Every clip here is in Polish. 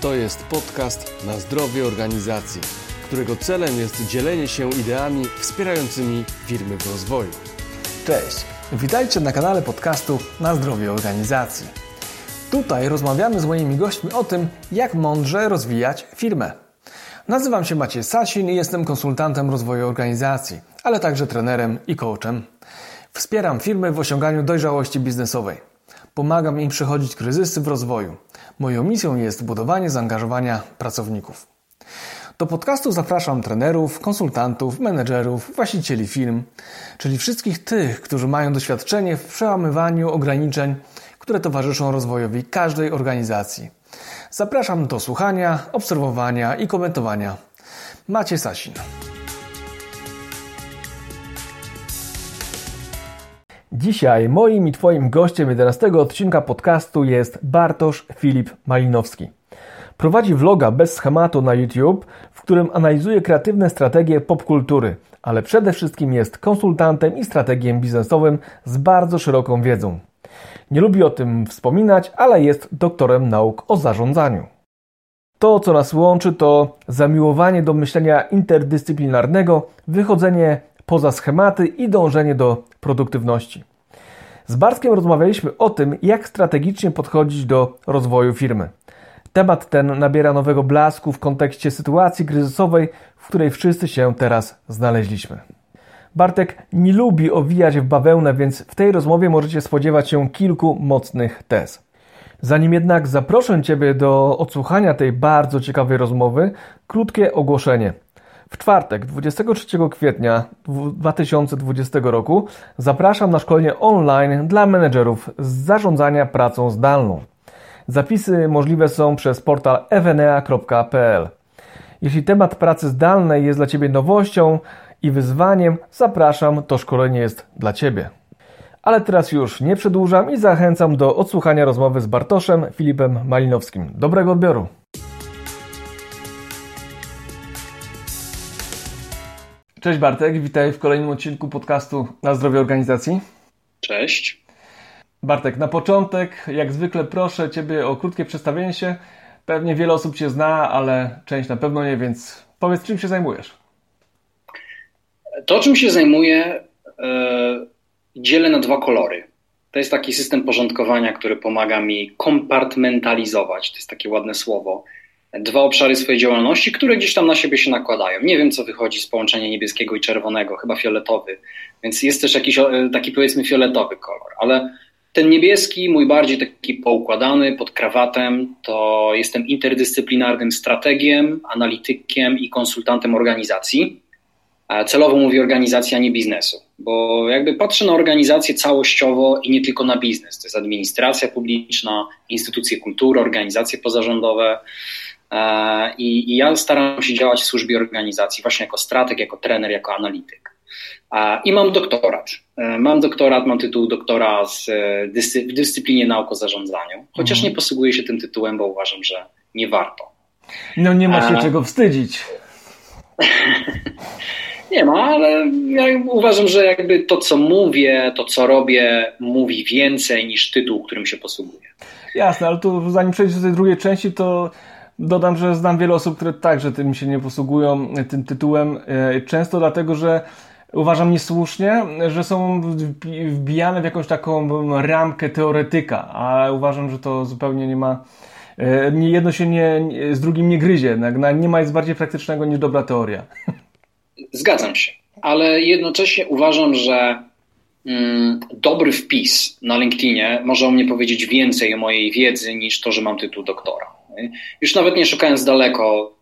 To jest podcast na zdrowie organizacji, którego celem jest dzielenie się ideami wspierającymi firmy w rozwoju. Cześć, witajcie na kanale podcastu na zdrowie organizacji. Tutaj rozmawiamy z moimi gośćmi o tym, jak mądrze rozwijać firmę. Nazywam się Maciej Sasin i jestem konsultantem rozwoju organizacji, ale także trenerem i coachem. Wspieram firmy w osiąganiu dojrzałości biznesowej. Pomagam im przechodzić kryzysy w rozwoju. Moją misją jest budowanie zaangażowania pracowników. Do podcastu zapraszam trenerów, konsultantów, menedżerów, właścicieli firm, czyli wszystkich tych, którzy mają doświadczenie w przełamywaniu ograniczeń, które towarzyszą rozwojowi każdej organizacji. Zapraszam do słuchania, obserwowania i komentowania. Macie Sasin. Dzisiaj moim i Twoim gościem 11 odcinka podcastu jest Bartosz Filip Malinowski. Prowadzi vloga bez schematu na YouTube, w którym analizuje kreatywne strategie popkultury, ale przede wszystkim jest konsultantem i strategiem biznesowym z bardzo szeroką wiedzą. Nie lubi o tym wspominać, ale jest doktorem nauk o zarządzaniu. To, co nas łączy, to zamiłowanie do myślenia interdyscyplinarnego, wychodzenie poza schematy i dążenie do produktywności. Z Bartkiem rozmawialiśmy o tym, jak strategicznie podchodzić do rozwoju firmy. Temat ten nabiera nowego blasku w kontekście sytuacji kryzysowej, w której wszyscy się teraz znaleźliśmy. Bartek nie lubi owijać w bawełnę, więc w tej rozmowie możecie spodziewać się kilku mocnych tez. Zanim jednak zaproszę Ciebie do odsłuchania tej bardzo ciekawej rozmowy, krótkie ogłoszenie. W czwartek, 23 kwietnia 2020 roku, zapraszam na szkolenie online dla menedżerów z zarządzania pracą zdalną. Zapisy możliwe są przez portal evenea.pl. Jeśli temat pracy zdalnej jest dla Ciebie nowością i wyzwaniem, zapraszam, to szkolenie jest dla Ciebie. Ale teraz już nie przedłużam i zachęcam do odsłuchania rozmowy z Bartoszem Filipem Malinowskim. Dobrego odbioru! Cześć Bartek, witaj w kolejnym odcinku podcastu na zdrowie organizacji. Cześć. Bartek, na początek, jak zwykle proszę Ciebie o krótkie przedstawienie się. Pewnie wiele osób Cię zna, ale część na pewno nie, więc powiedz, czym się zajmujesz? To, czym się zajmuję, yy, dzielę na dwa kolory. To jest taki system porządkowania, który pomaga mi kompartmentalizować, to jest takie ładne słowo, dwa obszary swojej działalności, które gdzieś tam na siebie się nakładają. Nie wiem, co wychodzi z połączenia niebieskiego i czerwonego, chyba fioletowy, więc jest też jakiś taki powiedzmy fioletowy kolor, ale ten niebieski, mój bardziej taki poukładany, pod krawatem, to jestem interdyscyplinarnym strategiem, analitykiem i konsultantem organizacji. Celowo mówię organizacja, nie biznesu, bo jakby patrzę na organizację całościowo i nie tylko na biznes. To jest administracja publiczna, instytucje kultury, organizacje pozarządowe, E, I, I, ja staram się działać w służbie organizacji, właśnie jako strateg, jako trener, jako analityk. E, I mam doktorat. E, mam doktorat, mam tytuł doktora z w dyscyplinie nauk o zarządzaniu, chociaż mhm. nie posługuję się tym tytułem, bo uważam, że nie warto. No nie ma się A... czego wstydzić. nie ma, ale ja uważam, że jakby to, co mówię, to, co robię, mówi więcej niż tytuł, którym się posługuję. Jasne, ale tu zanim przejdziesz do tej drugiej części, to Dodam, że znam wiele osób, które także tym się nie posługują, tym tytułem. E, często dlatego, że uważam niesłusznie, że są wbijane w jakąś taką ramkę teoretyka, a uważam, że to zupełnie nie ma. E, jedno się nie, z drugim nie gryzie. Nie ma nic bardziej praktycznego niż dobra teoria. Zgadzam się, ale jednocześnie uważam, że mm, dobry wpis na LinkedInie może o mnie powiedzieć więcej o mojej wiedzy niż to, że mam tytuł doktora. Już nawet nie szukając daleko,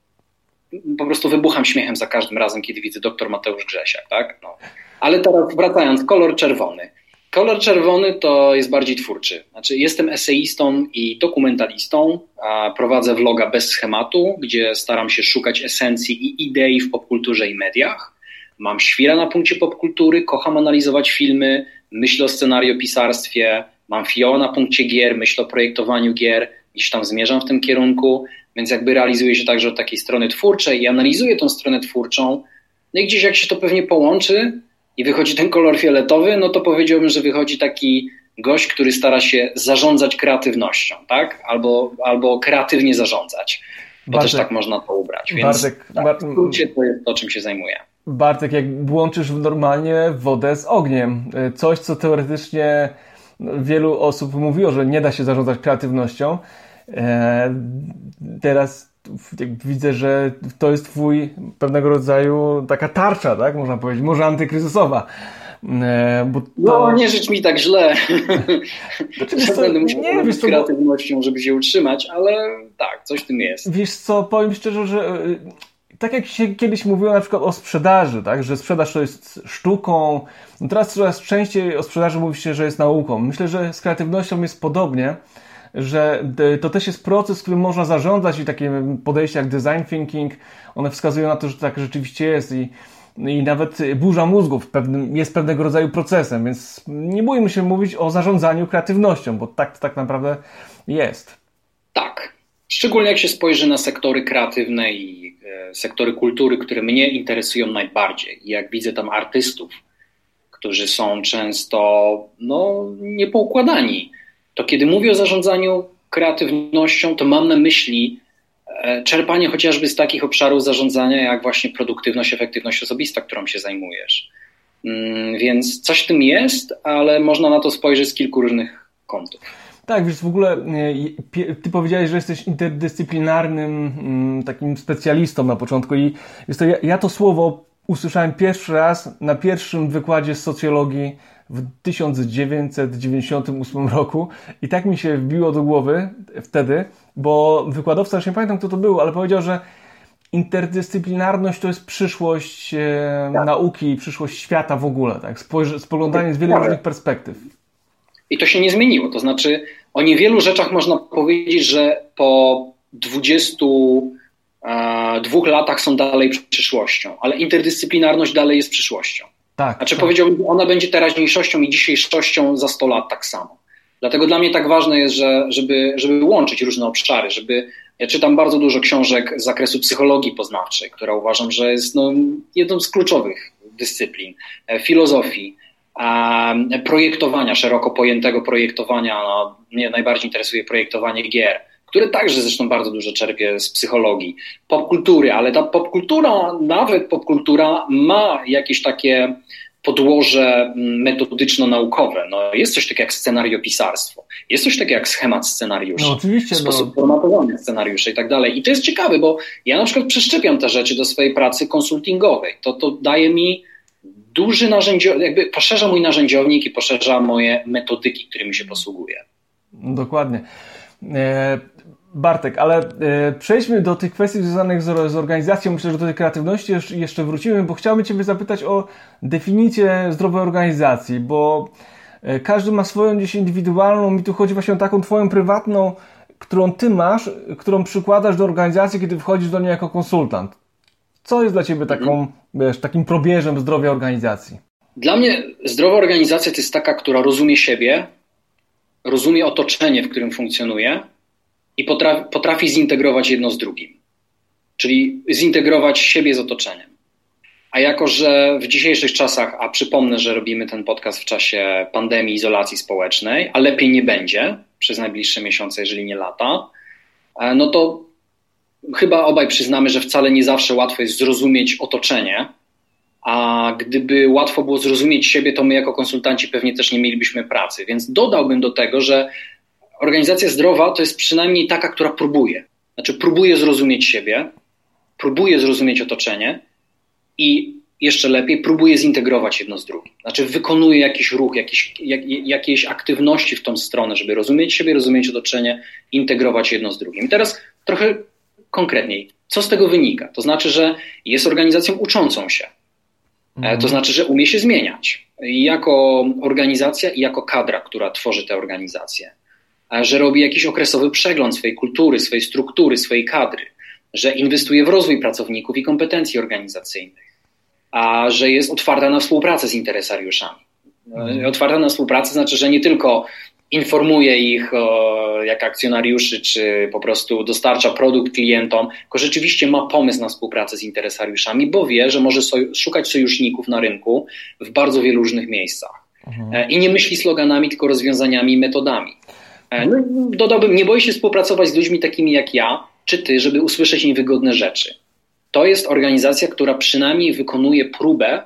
po prostu wybucham śmiechem za każdym razem, kiedy widzę doktor Mateusz Grzesiak, tak? No. Ale teraz wracając, kolor czerwony. Kolor czerwony to jest bardziej twórczy. Znaczy, jestem eseistą i dokumentalistą, prowadzę vloga bez schematu, gdzie staram się szukać esencji i idei w popkulturze i mediach. Mam świra na punkcie popkultury, kocham analizować filmy, myślę o scenariopisarstwie, mam fio na punkcie gier, myślę o projektowaniu gier, gdzieś tam zmierzam w tym kierunku, więc jakby realizuję się także od takiej strony twórczej i analizuję tą stronę twórczą. No i gdzieś jak się to pewnie połączy i wychodzi ten kolor fioletowy, no to powiedziałbym, że wychodzi taki gość, który stara się zarządzać kreatywnością, tak? Albo, albo kreatywnie zarządzać, bo Bartek, też tak można to ubrać. Więc Bartek, tak, w skrócie to jest to, czym się zajmuję. Bartek, jak łączysz normalnie wodę z ogniem, coś, co teoretycznie wielu osób mówiło, że nie da się zarządzać kreatywnością, teraz widzę, że to jest twój pewnego rodzaju taka tarcza, tak? Można powiedzieć, może antykryzysowa. E, bo to... No, nie życz mi tak źle. Znaczy, co, będę musiał nie, wiesz, kreatywnością, żeby się utrzymać, ale tak, coś w tym jest. Wiesz co, powiem szczerze, że e, tak jak się kiedyś mówiło na przykład o sprzedaży, tak, że sprzedaż to jest sztuką, no teraz coraz częściej o sprzedaży mówi się, że jest nauką. Myślę, że z kreatywnością jest podobnie, że to też jest proces, którym można zarządzać i takie podejścia jak design thinking, one wskazują na to, że tak rzeczywiście jest i i nawet burza mózgów jest pewnego rodzaju procesem, więc nie bójmy się mówić o zarządzaniu kreatywnością, bo tak to tak naprawdę jest. Tak. Szczególnie jak się spojrzy na sektory kreatywne i e, sektory kultury, które mnie interesują najbardziej. I jak widzę tam artystów, którzy są często no, niepoukładani, to kiedy mówię o zarządzaniu kreatywnością, to mam na myśli E, czerpanie chociażby z takich obszarów zarządzania, jak właśnie produktywność, efektywność osobista, którą się zajmujesz. Mm, więc coś w tym jest, ale można na to spojrzeć z kilku różnych kątów. Tak, wiesz, w ogóle e, ty powiedziałeś, że jesteś interdyscyplinarnym mm, takim specjalistą na początku i jest to, ja, ja to słowo usłyszałem pierwszy raz na pierwszym wykładzie z socjologii w 1998 roku i tak mi się wbiło do głowy wtedy, bo wykładowca, już nie pamiętam kto to był, ale powiedział, że interdyscyplinarność to jest przyszłość e, tak. nauki, przyszłość świata w ogóle, tak? spoglądanie z wielu tak. różnych perspektyw. I to się nie zmieniło. To znaczy, o niewielu rzeczach można powiedzieć, że po 22 e, latach są dalej przyszłością, ale interdyscyplinarność dalej jest przyszłością. Tak. Znaczy, tak. powiedziałbym, ona będzie teraźniejszością i dzisiejszością za 100 lat tak samo. Dlatego dla mnie tak ważne jest, że, żeby, żeby łączyć różne obszary, żeby ja czytam bardzo dużo książek z zakresu psychologii poznawczej, która uważam, że jest no, jedną z kluczowych dyscyplin, e, filozofii, projektowania, szeroko pojętego projektowania. No, mnie najbardziej interesuje projektowanie gier, które także zresztą bardzo dużo czerpie z psychologii, popkultury, ale ta popkultura, nawet popkultura ma jakieś takie podłoże mm, metodyczno-naukowe. No, jest coś takiego jak scenariopisarstwo, jest coś takiego jak schemat scenariuszy, no, oczywiście, sposób no. formatowania scenariuszy i tak dalej. I to jest ciekawe, bo ja na przykład przeszczepiam te rzeczy do swojej pracy konsultingowej. To, to daje mi duży narzędziownik, jakby poszerza mój narzędziownik i poszerza moje metodyki, którymi się posługuję. Dokładnie. E, Bartek, ale e, przejdźmy do tych kwestii związanych z, z, organizacją. Myślę, że do tej kreatywności jeszcze wrócimy, bo chciałbym Ciebie zapytać o definicję zdrowej organizacji, bo e, każdy ma swoją gdzieś indywidualną i tu chodzi właśnie o taką Twoją prywatną, którą Ty masz, którą przykładasz do organizacji, kiedy wchodzisz do niej jako konsultant. Co jest dla Ciebie taką, mhm. wiesz, takim probierzem zdrowia organizacji? Dla mnie zdrowa organizacja to jest taka, która rozumie siebie, rozumie otoczenie, w którym funkcjonuje i potrafi, potrafi zintegrować jedno z drugim. Czyli zintegrować siebie z otoczeniem. A jako, że w dzisiejszych czasach, a przypomnę, że robimy ten podcast w czasie pandemii, izolacji społecznej, a lepiej nie będzie przez najbliższe miesiące, jeżeli nie lata, e, no to chyba obaj przyznamy, że wcale nie zawsze łatwo jest zrozumieć otoczenie, a gdyby łatwo było zrozumieć siebie, to my jako konsultanci pewnie też nie mielibyśmy pracy. Więc dodałbym do tego, że organizacja zdrowa to jest przynajmniej taka, która próbuje. Znaczy, próbuje zrozumieć siebie, próbuje zrozumieć otoczenie i jeszcze lepiej, próbuje zintegrować jedno z drugim. Znaczy, wykonuje jakiś ruch, jakiś, jak, jakieś aktywności w tą stronę, żeby rozumieć siebie, rozumieć otoczenie, integrować jedno z drugim. I teraz trochę konkretniej. Co z tego wynika? To znaczy, że jest organizacją uczącą się. E, mhm. To znaczy, że umie się zmieniać. Jako organizacja i jako kadra, która tworzy tę organizację że robi jakiś okresowy przegląd swojej kultury, swojej struktury, swojej kadry, że inwestuje w rozwój pracowników i kompetencji organizacyjnych, a że jest otwarta na współpracę z interesariuszami. Mhm. Otwarta na współpracę znaczy, że nie tylko informuje ich o, jak akcjonariuszy, czy po prostu dostarcza produkt klientom, tylko rzeczywiście ma pomysł na współpracę z interesariuszami, bo wie, że może soj szukać sojuszników na rynku w bardzo wielu różnych miejscach. mhm. i nie myśli sloganami, tylko rozwiązaniami i metodami. No, dodałbym, nie boi się współpracować z ludźmi takimi jak ja, czy ty, żeby usłyszeć niewygodne rzeczy. To jest organizacja, która przynajmniej wykonuje próbę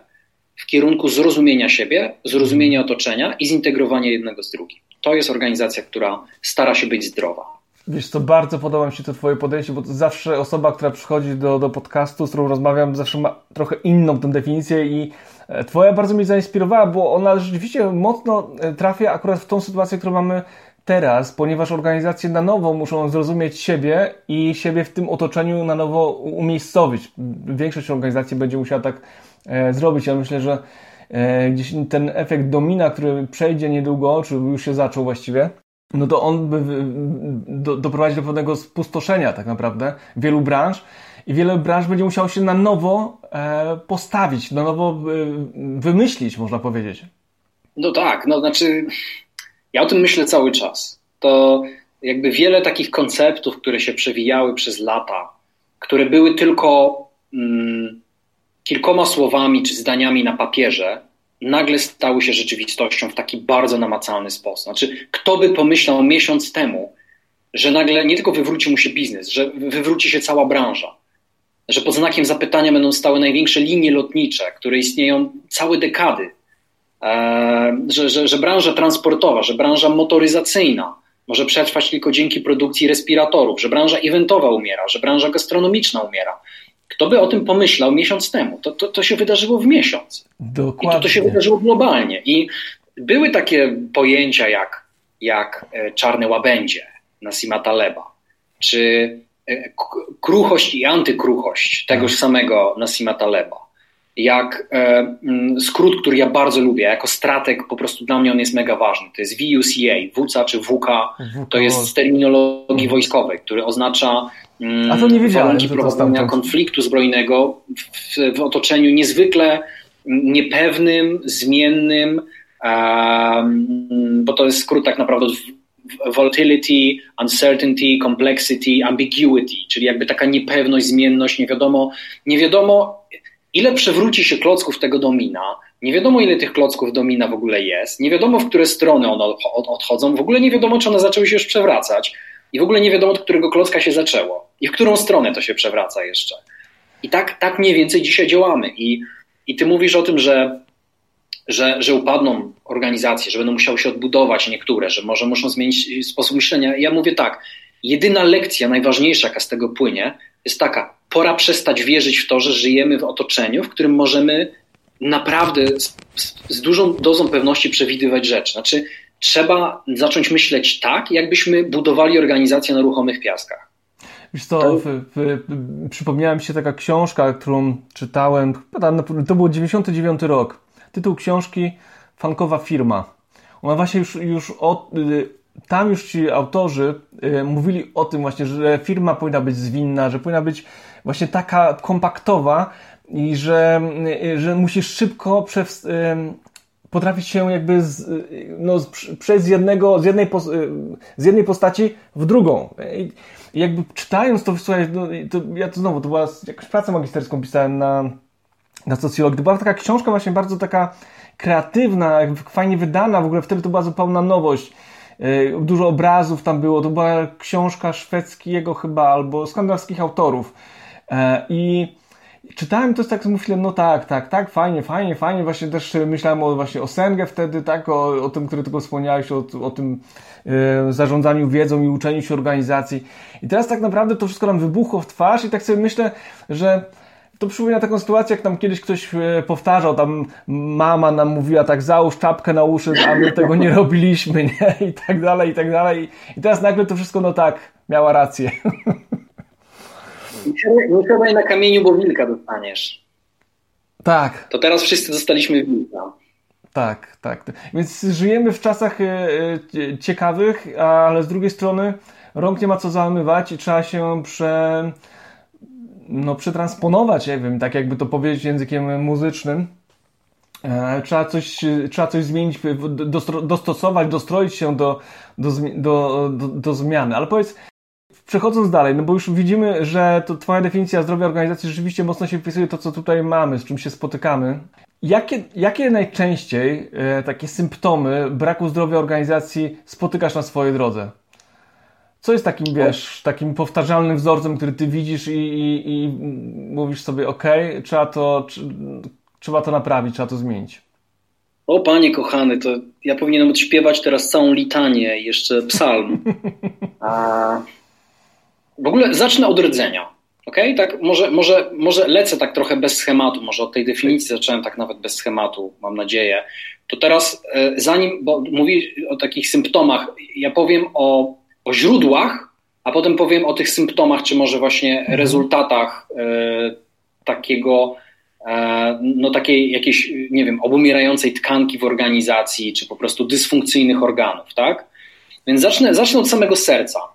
w kierunku zrozumienia siebie, zrozumienia otoczenia i zintegrowania jednego z drugim. To jest organizacja, która stara się być zdrowa. Wiesz, to bardzo podoba mi się to Twoje podejście, bo zawsze osoba, która przychodzi do, do podcastu, z którą rozmawiam, zawsze ma trochę inną tę definicję i e, Twoja bardzo mnie zainspirowała, bo ona rzeczywiście mocno e, trafia akurat w tą sytuację, którą mamy teraz, ponieważ organizacje na nowo muszą zrozumieć siebie i siebie w tym otoczeniu na nowo umiejscowić. Większość organizacji będzie musiała tak e, zrobić. Ja myślę, że e, gdzieś ten efekt domina, który przejdzie niedługo, czy już się zaczął właściwie, no to on by do, doprowadzi do pewnego spustoszenia tak naprawdę wielu branż i wiele branż będzie musiało się na nowo e, postawić, na nowo e, wymyślić, można powiedzieć. No tak, no znaczy ja o tym myślę cały czas. To jakby wiele takich konceptów, które się przewijały przez lata, które były tylko mm, kilkoma słowami czy zdaniami na papierze, nagle stały się rzeczywistością w taki bardzo namacalny sposób. Znaczy, kto by pomyślał miesiąc temu, że nagle nie tylko wywróci mu się biznes, że wywróci się cała branża, że pod znakiem zapytania będą stały największe linie lotnicze, które istnieją całe dekady, że, że, że branża transportowa, że branża motoryzacyjna może przetrwać tylko dzięki produkcji respiratorów, że branża eventowa umiera, że branża gastronomiczna umiera. Kto by o tym pomyślał miesiąc temu? To, to, to się wydarzyło w miesiąc. Dokładnie. I to, to się wydarzyło globalnie. I były takie pojęcia jak, jak e, czarne łabędzie Nasima Taleba, czy e, kruchość i antykruchość tegoż tak. samego Nasima Taleba. Jak e, mm, skrót, który ja bardzo lubię, jako strateg po prostu dla mnie on jest mega ważny. To jest VUCA, WUCA czy WK, to jest z terminologii wojskowej, który oznacza a to nie wiedziałem, warunki prowadzenia konfliktu zbrojnego w, w, otoczeniu niezwykle niepewnym, zmiennym, bo to jest skrót tak naprawdę volatility, uncertainty, complexity, ambiguity, czyli jakby taka niepewność, zmienność, nie wiadomo, nie wiadomo ile przewróci się klocków tego domina, nie wiadomo ile tych klocków domina w ogóle jest, nie wiadomo w które strony one odchodzą, w ogóle nie wiadomo czy one zaczęły się już przewracać. I w ogóle nie wiadomo od którego klocka się zaczęło. I w którą stronę to się przewraca jeszcze. I tak, tak mniej więcej dzisiaj działamy. I, i ty mówisz o tym, że, że, że upadną organizacje, że będą musiały się odbudować niektóre, że może muszą zmienić sposób myślenia. Ja mówię tak, jedyna lekcja, najważniejsza, jaka z tego płynie, jest taka, pora przestać wierzyć w to, że żyjemy w otoczeniu, w którym możemy naprawdę z, z dużą dozą pewności przewidywać rzeczy. Znaczy, trzeba zacząć myśleć tak, jakbyśmy budowali organizację na ruchomych piaskach. Wiesz co, w, w, przypomniała mi się taka książka, którą czytałem, to był 99 rok. Tytuł książki Fankowa firma. Ona właśnie już, już od, tam już ci autorzy y, mówili o tym właśnie, że firma powinna być zwinna, że powinna być właśnie taka kompaktowa i że, y, że musisz szybko przez, potrafić się jakby z, no, przejść z jednego, z jednej, z jednej postaci w drugą. I, jakby czytając to, słuchaj, no, to, ja to znowu, to była jakaś pracę magisterską pisałem na, na socjologii. To była taka książka właśnie bardzo taka kreatywna, fajnie wydana, w ogóle wtedy to była zupełna nowość. Dużo obrazów tam było, to była książka szwedzkiego chyba, albo skandynawskich autorów. Yy, I czytałem to tak myślałem, no tak, tak, tak, fajnie, fajnie, fajnie. Właśnie też myślałem o, właśnie o Sengę wtedy, tak, o, o tym, który tylko wspomniałeś, o, o tym yy, zarządzaniu wiedzą i uczeniu się organizacji. I teraz tak naprawdę to wszystko nam wybuchło w twarz i tak sobie myślę, że to przypomina taką sytuację, jak tam kiedyś ktoś e, powtarzał, tam mama nam mówiła tak, załóż czapkę na uszy, a my tego nie robiliśmy, nie? I tak dalej, i tak dalej. I teraz nagle to wszystko, no tak, miała rację. Nie siadaj na kamieniu, bo wilka dostaniesz. Tak. To teraz wszyscy dostaliśmy wilka. Tak, tak. Więc żyjemy w czasach e, e, ciekawych, ale z drugiej strony rąk nie ma co załamywać i trzeba się prze, no, przetransponować, nie wiem, tak jakby to powiedzieć językiem muzycznym. E, trzeba coś, trzeba coś zmienić, dostosować, dostroić się do, do, do, do, do zmiany. Ale powiedz, przechodząc dalej, no bo już widzimy, że to Twoja definicja zdrowia organizacji rzeczywiście mocno się wpisuje to, co tutaj mamy, z czym się spotykamy. Jakie, jakie najczęściej e, takie symptomy braku zdrowia organizacji spotykasz na swojej drodze? Co jest takim, wiesz, takim powtarzalnym wzorcem, który ty widzisz i, i, i mówisz sobie, ok, trzeba to, trzeba to naprawić, trzeba to zmienić? O panie kochany, to ja powinienem odśpiewać teraz całą litanię jeszcze psalm. A... W ogóle zacznę od rdzenia. Ok, tak, może, może, może lecę tak trochę bez schematu, może od tej definicji zacząłem tak nawet bez schematu, mam nadzieję. To teraz, e, zanim, bo mówi o takich symptomach, ja powiem o, o źródłach, a potem powiem o tych symptomach, czy może właśnie mhm. rezultatach e, takiego, e, no takiej jakiejś, nie wiem, obumierającej tkanki w organizacji, czy po prostu dysfunkcyjnych organów, tak? Więc zacznę, zacznę od samego serca.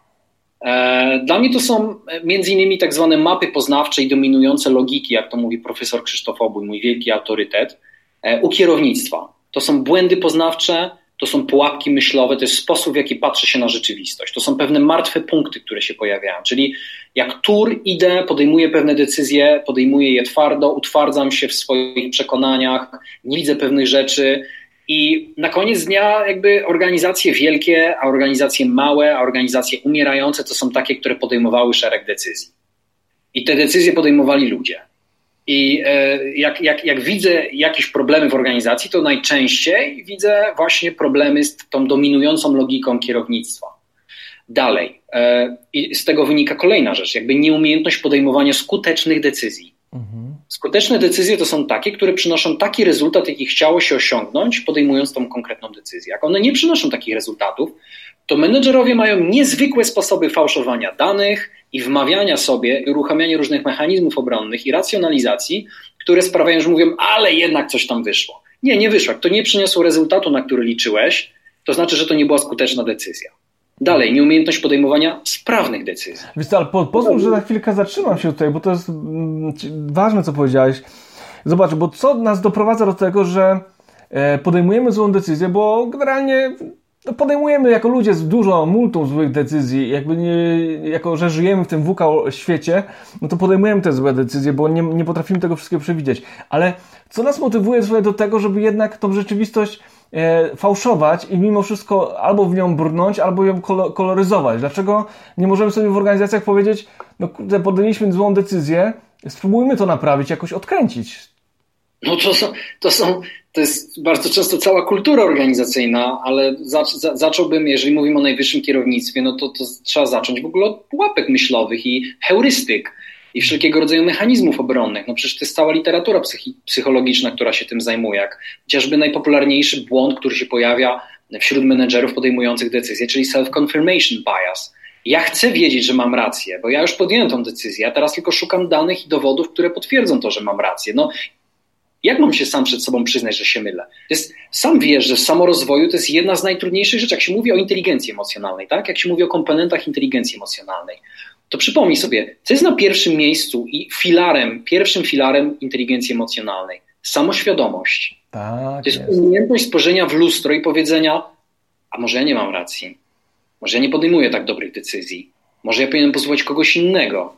E, dla mnie to są między innymi tak zwane mapy poznawcze i dominujące logiki, jak to mówi profesor Krzysztof Obój, mój wielki autorytet, e, u kierownictwa. To są błędy poznawcze, to są pułapki myślowe, to jest sposób, w jaki patrzy się na rzeczywistość. To są pewne martwe punkty, które się pojawiają. Czyli jak tur idę, podejmuję pewne decyzje, podejmuję je twardo, utwardzam się w swoich przekonaniach, nie widzę pewnych rzeczy, i na koniec dnia jakby organizacje wielkie, a organizacje małe, a organizacje umierające to są takie, które podejmowały szereg decyzji. I te decyzje podejmowali ludzie. I e, jak, jak, jak widzę jakieś problemy w organizacji, to najczęściej widzę właśnie problemy z tą dominującą logiką kierownictwa. Dalej. E, I z tego wynika kolejna rzecz, jakby nieumiejętność podejmowania skutecznych decyzji. Skuteczne decyzje to są takie, które przynoszą taki rezultat, jaki chciało się osiągnąć, podejmując tą konkretną decyzję. Jak one nie przynoszą takich rezultatów, to menedżerowie mają niezwykłe sposoby fałszowania danych i wmawiania sobie uruchamiania różnych mechanizmów obronnych i racjonalizacji, które sprawiają, że mówią, ale jednak coś tam wyszło. Nie, nie wyszło. Jak to nie przyniosło rezultatu, na który liczyłeś, to znaczy, że to nie była skuteczna decyzja. Dalej, nieumiejętność podejmowania sprawnych decyzji. Wiesz ale po, pozwól, że na chwilkę zatrzymam się tutaj, bo to jest mm, ważne, co powiedziałeś. Zobacz, bo co nas doprowadza do tego, że e, podejmujemy złą decyzję, bo generalnie no, podejmujemy jako ludzie dużo multum złych decyzji, jakby nie, jako że żyjemy w tym WK świecie, no to podejmujemy te złe decyzje, bo nie, nie potrafimy tego wszystkiego przewidzieć. Ale co nas motywuje do tego, żeby jednak tą rzeczywistość fałszować i mimo wszystko albo w nią brnąć, albo ją koloryzować. Dlaczego nie możemy sobie w organizacjach powiedzieć, no kurde, podjęliśmy złą decyzję, spróbujmy to naprawić, jakoś odkręcić. No to są, to są, to jest bardzo często cała kultura organizacyjna, ale zac, za, zacząłbym, jeżeli mówimy o najwyższym kierownictwie, no to, to trzeba zacząć w ogóle od pułapek myślowych i heurystyk i wszelkiego rodzaju mechanizmów obronnych. No przecież to jest cała literatura psychologiczna, która się tym zajmuje, jak chociażby najpopularniejszy błąd, który się pojawia wśród menedżerów podejmujących decyzje, czyli self-confirmation bias. Ja chcę wiedzieć, że mam rację, bo ja już podjąłem tą decyzję, a teraz tylko szukam danych i dowodów, które potwierdzą to, że mam rację. No, jak mam się sam przed sobą przyznać, że się mylę? To jest, sam wiesz, że w samorozwoju to jest jedna z najtrudniejszych rzeczy, jak się mówi o inteligencji emocjonalnej, tak? Jak się mówi o komponentach inteligencji emocjonalnej to przypomnij sobie, co jest na pierwszym miejscu i filarem, pierwszym filarem inteligencji emocjonalnej? Samoświadomość. Tak, to jest, jest umiejętność spojrzenia w lustro i powiedzenia, a może ja nie mam racji, może ja nie podejmuję tak dobrych decyzji, może ja powinienem posłuchać kogoś innego.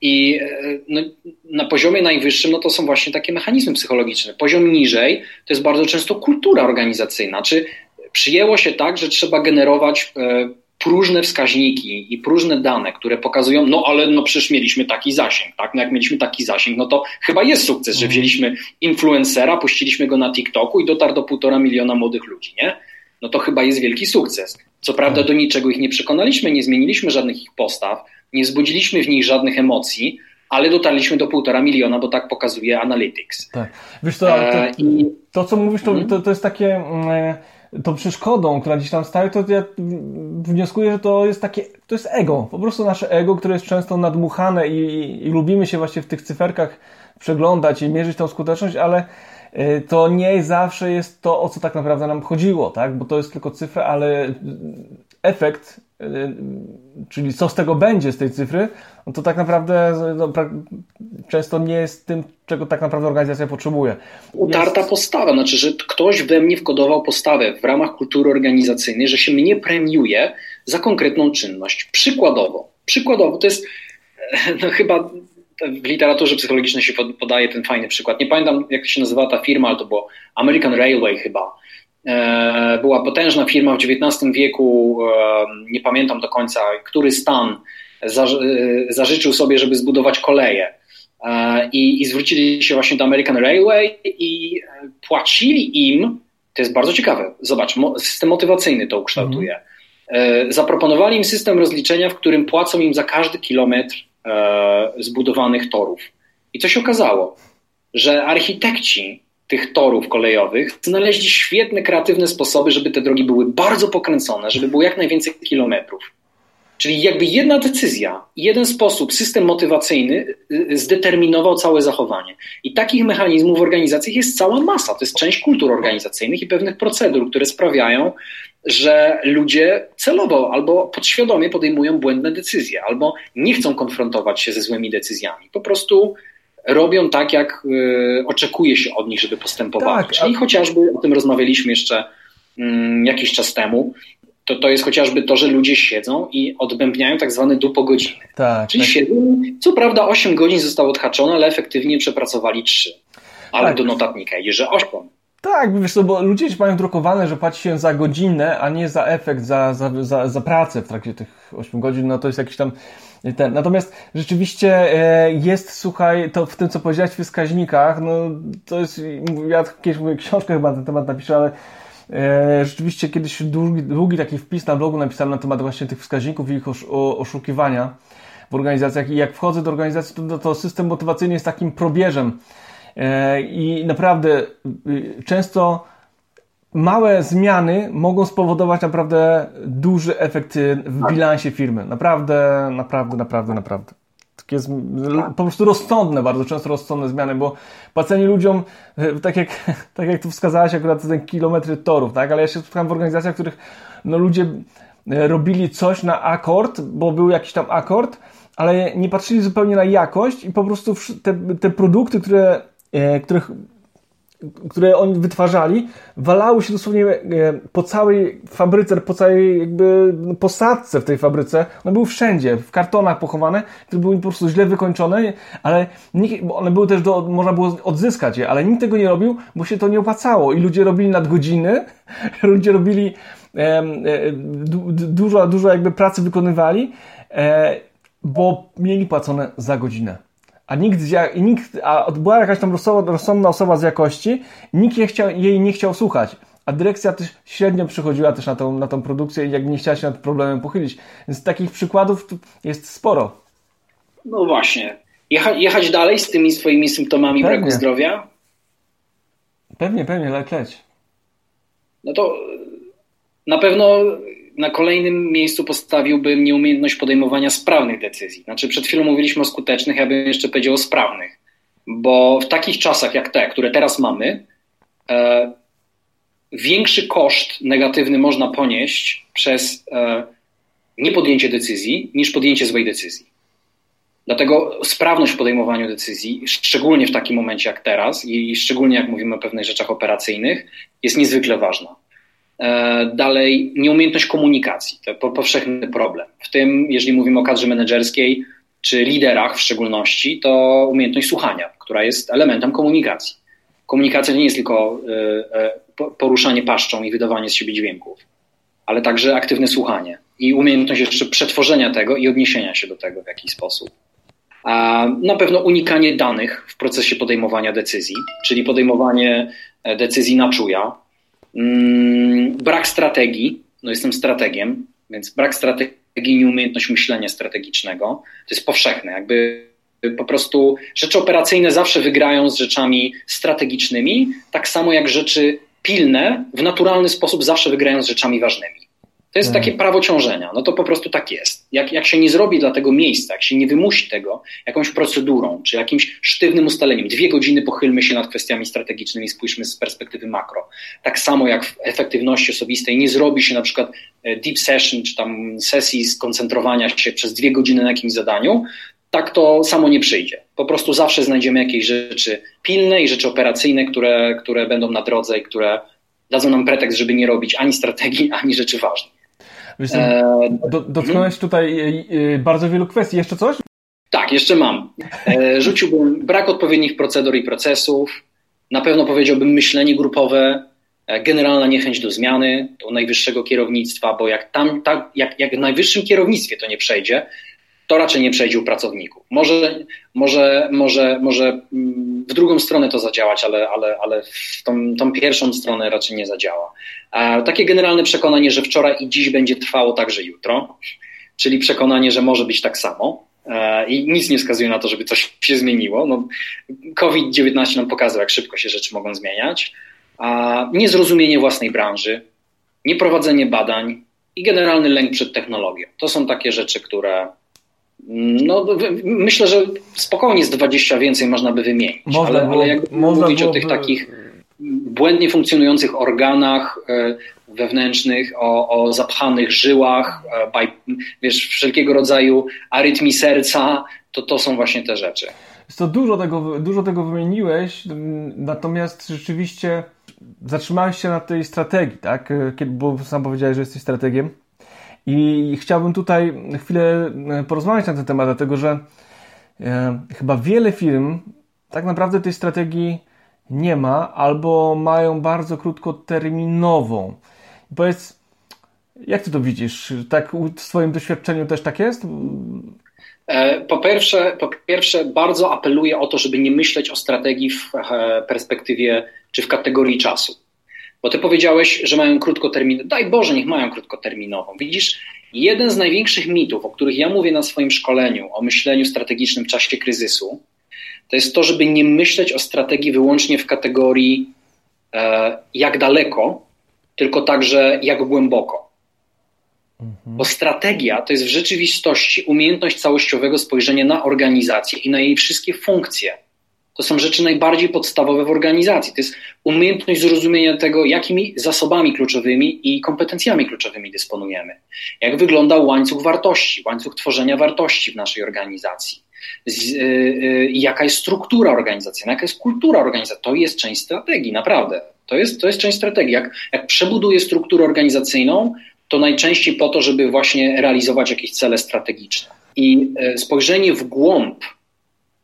I e, no, na poziomie najwyższym no to są właśnie takie mechanizmy psychologiczne. Poziom niżej to jest bardzo często kultura organizacyjna. Czy przyjęło się tak, że trzeba generować e, próżne wskaźniki i próżne dane, które pokazują, no ale no przecież mieliśmy taki zasięg, tak? No jak mieliśmy taki zasięg, no to chyba jest sukces, że mhm. wzięliśmy influencera, puściliśmy go na TikToku i dotarł do półtora miliona młodych ludzi, nie? No to chyba jest wielki sukces. Co prawda tak. do niczego ich nie przekonaliśmy, nie zmieniliśmy żadnych ich postaw, nie wzbudziliśmy w nich żadnych emocji, ale dotarliśmy do półtora miliona, bo tak pokazuje Analytics. Tak. Wiesz, to, to, e, to co mówisz, to, mhm. to, to jest takie... Tą przeszkodą, która gdzieś tam stoi, to ja wnioskuję, że to jest takie, to jest ego. Po prostu nasze ego, które jest często nadmuchane i, i, i lubimy się właśnie w tych cyferkach przeglądać i mierzyć tą skuteczność, ale y, to nie zawsze jest to, o co tak naprawdę nam chodziło, tak? Bo to jest tylko cyfra, ale efekt czyli co z tego będzie z tej cyfry, no to tak naprawdę no, często nie jest tym, czego tak naprawdę organizacja potrzebuje. Utarta jest... postawa, znaczy, że ktoś we mnie wkodował postawę w ramach kultury organizacyjnej, że się mnie premiuje za konkretną czynność. Przykładowo, przykładowo to jest no chyba w literaturze psychologicznej się podaje ten fajny przykład. Nie pamiętam, jak się nazywała ta firma, ale to było American Railway chyba. E, była potężna firma w XIX wieku, e, nie pamiętam do końca, który stan zażyczył sobie, żeby zbudować koleje. I, I zwrócili się właśnie do American Railway i płacili im, to jest bardzo ciekawe, zobacz, system motywacyjny to ukształtuje. Mhm. Zaproponowali im system rozliczenia, w którym płacą im za każdy kilometr E, zbudowanych torów. I co się okazało? Że architekci tych torów kolejowych znaleźli świetne, kreatywne sposoby, żeby te drogi były bardzo pokręcone, żeby było jak najwięcej kilometrów. Czyli jakby jedna decyzja, jeden sposób, system motywacyjny y, y, zdeterminował całe zachowanie. I takich mechanizmów w organizacjach jest cała masa. To jest część kultur organizacyjnych i pewnych procedur, które sprawiają, że ludzie celowo albo podświadomie podejmują błędne decyzje, albo nie chcą konfrontować się ze złymi decyzjami. Po prostu robią tak, jak y, oczekuje się od nich, żeby postępowali. Tak, Czyli a... chociażby o tym rozmawialiśmy jeszcze y, jakiś czas temu. To, to jest chociażby to, że ludzie siedzą i odbębniają tak zwane dupogodziny. Tak, Czyli tak. siedzą, co prawda 8 godzin zostało odhaczone, ale efektywnie przepracowali 3. Ale tak. do notatnika idzie, że 8. Tak, wiesz co, bo ludzie mają drukowane, że płaci się za godzinę, a nie za efekt, za, za, za, za pracę w trakcie tych 8 godzin, no to jest jakiś tam ten. Natomiast rzeczywiście e, jest, słuchaj, to w tym, co powiedziałeś w wskaźnikach, no to jest, ja kiedyś mówię, książkę chyba na ten temat napiszę, ale e, rzeczywiście kiedyś długi, długi taki wpis na blogu napisałem na temat właśnie tych wskaźników i ich oszukiwania w organizacjach i jak wchodzę do organizacji, to, to system motywacyjny jest takim probierzem E, I naprawdę y, często małe zmiany mogą spowodować naprawdę duży efekt w tak. bilansie firmy. Naprawdę, naprawdę, naprawdę, naprawdę. Takie jest po prostu rozsądne, bardzo często rozsądne zmiany, bo płacenie ludziom, e, tak jak, tak jak tu wskazałeś akurat ten kilometry torów, tak? Ale ja się spotkałem w organizacjach, w których no, ludzie e, robili coś na akord, bo był jakiś tam akord, ale nie patrzyli zupełnie na jakość i po prostu te, te produkty, które E, których, które oni wytwarzali, walały się dosłownie e, po całej fabryce, po całej jakby posadce w tej fabryce. One były wszędzie, w kartonach pochowane, które były po prostu źle wykończone, ale nikt, one były też do, można było odzyskać je, ale nikt tego nie robił, bo się to nie opłacało i ludzie robili nadgodziny, ludzie robili e, dużo, dużo jakby pracy wykonywali, e, bo mieli płacone za godzinę a nikt, i nikt, a była jakaś tam rozsądna osoba z jakości, nikt jej, chciał, jej nie chciał słuchać. A dyrekcja też średnio przychodziła też na tą, na tą produkcję i jakby nie chciała się nad problemem pochylić. Więc takich przykładów jest sporo. No właśnie. Jecha, jechać dalej z tymi swoimi symptomami pewnie. braku zdrowia? Pewnie, pewnie, leć, leć. No to na pewno na kolejnym miejscu postawiłbym nieumiejętność podejmowania sprawnych decyzji. Znaczy, przed chwilą mówiliśmy o skutecznych, ja bym jeszcze powiedział o sprawnych, bo w takich czasach jak te, które teraz mamy, e, większy koszt negatywny można ponieść przez e, niepodjęcie decyzji niż podjęcie złej decyzji. Dlatego sprawność w podejmowaniu decyzji, szczególnie w takim momencie jak teraz i szczególnie jak mówimy o pewnych rzeczach operacyjnych, jest niezwykle ważna. E, dalej, nieumiejętność komunikacji to powszechny problem. W tym, jeżeli mówimy o kadrze menedżerskiej czy liderach w szczególności, to umiejętność słuchania, która jest elementem komunikacji. Komunikacja nie jest tylko e, e, poruszanie paszczą i wydawanie z siebie dźwięków, ale także aktywne słuchanie i umiejętność jeszcze przetworzenia tego i odniesienia się do tego w jakiś sposób. Na pewno unikanie danych w procesie podejmowania decyzji, czyli podejmowanie decyzji na czuja, brak strategii, no jestem strategiem, więc brak strategii, nieumiejętność myślenia strategicznego, to jest powszechne. Jakby po prostu rzeczy operacyjne zawsze wygrają z rzeczami strategicznymi, tak samo jak rzeczy pilne w naturalny sposób zawsze wygrają z rzeczami ważnymi. To jest takie prawo ciążenia. No to po prostu tak jest. Jak, jak się nie zrobi dla tego miejsca, jak się nie wymusi tego jakąś procedurą, czy jakimś sztywnym ustaleniem, dwie godziny pochylmy się nad kwestiami strategicznymi, spójrzmy z perspektywy makro. Tak samo jak w efektywności osobistej nie zrobi się na przykład e, deep session, czy tam sesji skoncentrowania się przez dwie godziny na jakimś zadaniu, tak to samo nie przyjdzie. Po prostu zawsze znajdziemy jakieś rzeczy pilne i rzeczy operacyjne, które, które będą na drodze i które dadzą nam pretekst, żeby nie robić ani strategii, ani rzeczy ważnych. Wiesz, e, do, dotknąłeś tutaj e, e, bardzo wielu kwestii. Jeszcze coś? Tak, jeszcze mam. Rzuciłbym brak odpowiednich procedur i procesów. Na pewno powiedziałbym myślenie grupowe, generalna niechęć do zmiany, do najwyższego kierownictwa, bo jak tam, tak, jak, jak w najwyższym kierownictwie to nie przejdzie, to raczej nie przejdzie u pracowników. Może, może, może, może mm, w drugą stronę to zadziałać, ale, ale, ale w tą, tą pierwszą stronę raczej nie zadziała. Takie generalne przekonanie, że wczoraj i dziś będzie trwało także jutro, czyli przekonanie, że może być tak samo. E, I nic nie wskazuje na to, żeby coś się zmieniło. No, COVID-19 nam pokazał, jak szybko się rzeczy mogą zmieniać. Niezrozumienie własnej branży, nieprowadzenie badań i generalny lęk przed technologią. To są takie rzeczy, które no, myślę, że spokojnie z 20 więcej można by wymienić, można ale, było, ale jakby można mówić o tych takich błędnie funkcjonujących organach e, wewnętrznych, o, o zapchanych żyłach, e, wiesz, wszelkiego rodzaju arytmii serca, to to są właśnie te rzeczy. To dużo tego, dużo tego wymieniłeś, natomiast rzeczywiście zatrzymałeś się na tej strategii, tak? E, bo sam powiedziałeś, że jesteś strategiem. I chciałbym tutaj chwilę e, porozmawiać na ten temat, dlatego że e, chyba wiele firm tak naprawdę tej strategii nie ma albo mają bardzo krótkoterminową. Powiedz, jak ty to widzisz? Tak w swoim doświadczeniu też tak jest? E, po pierwsze, po pierwsze, bardzo apeluję o to, żeby nie myśleć o strategii w perspektywie czy w kategorii czasu. Bo ty powiedziałeś, że mają krótkoterminową. Daj Boże, niech mają krótkoterminową. Widzisz, jeden z największych mitów, o których ja mówię na swoim szkoleniu o myśleniu strategicznym w czasie kryzysu, to jest to, żeby nie myśleć o strategii wyłącznie w kategorii e, jak daleko, tylko także jak głęboko. Mhm. Bo strategia to jest w rzeczywistości umiejętność całościowego spojrzenia na organizację i na jej wszystkie funkcje. To są rzeczy najbardziej podstawowe w organizacji. To jest umiejętność zrozumienia tego, jakimi zasobami kluczowymi i kompetencjami kluczowymi dysponujemy. Jak wygląda łańcuch wartości, łańcuch tworzenia wartości w naszej organizacji. Z, yy, yy, jaka jest struktura organizacyjna, jaka jest kultura organizacyjna. To jest część strategii, naprawdę. To jest, to jest część strategii. Jak, jak przebuduję strukturę organizacyjną, to najczęściej po to, żeby właśnie realizować jakieś cele strategiczne. I yy, spojrzenie w głąb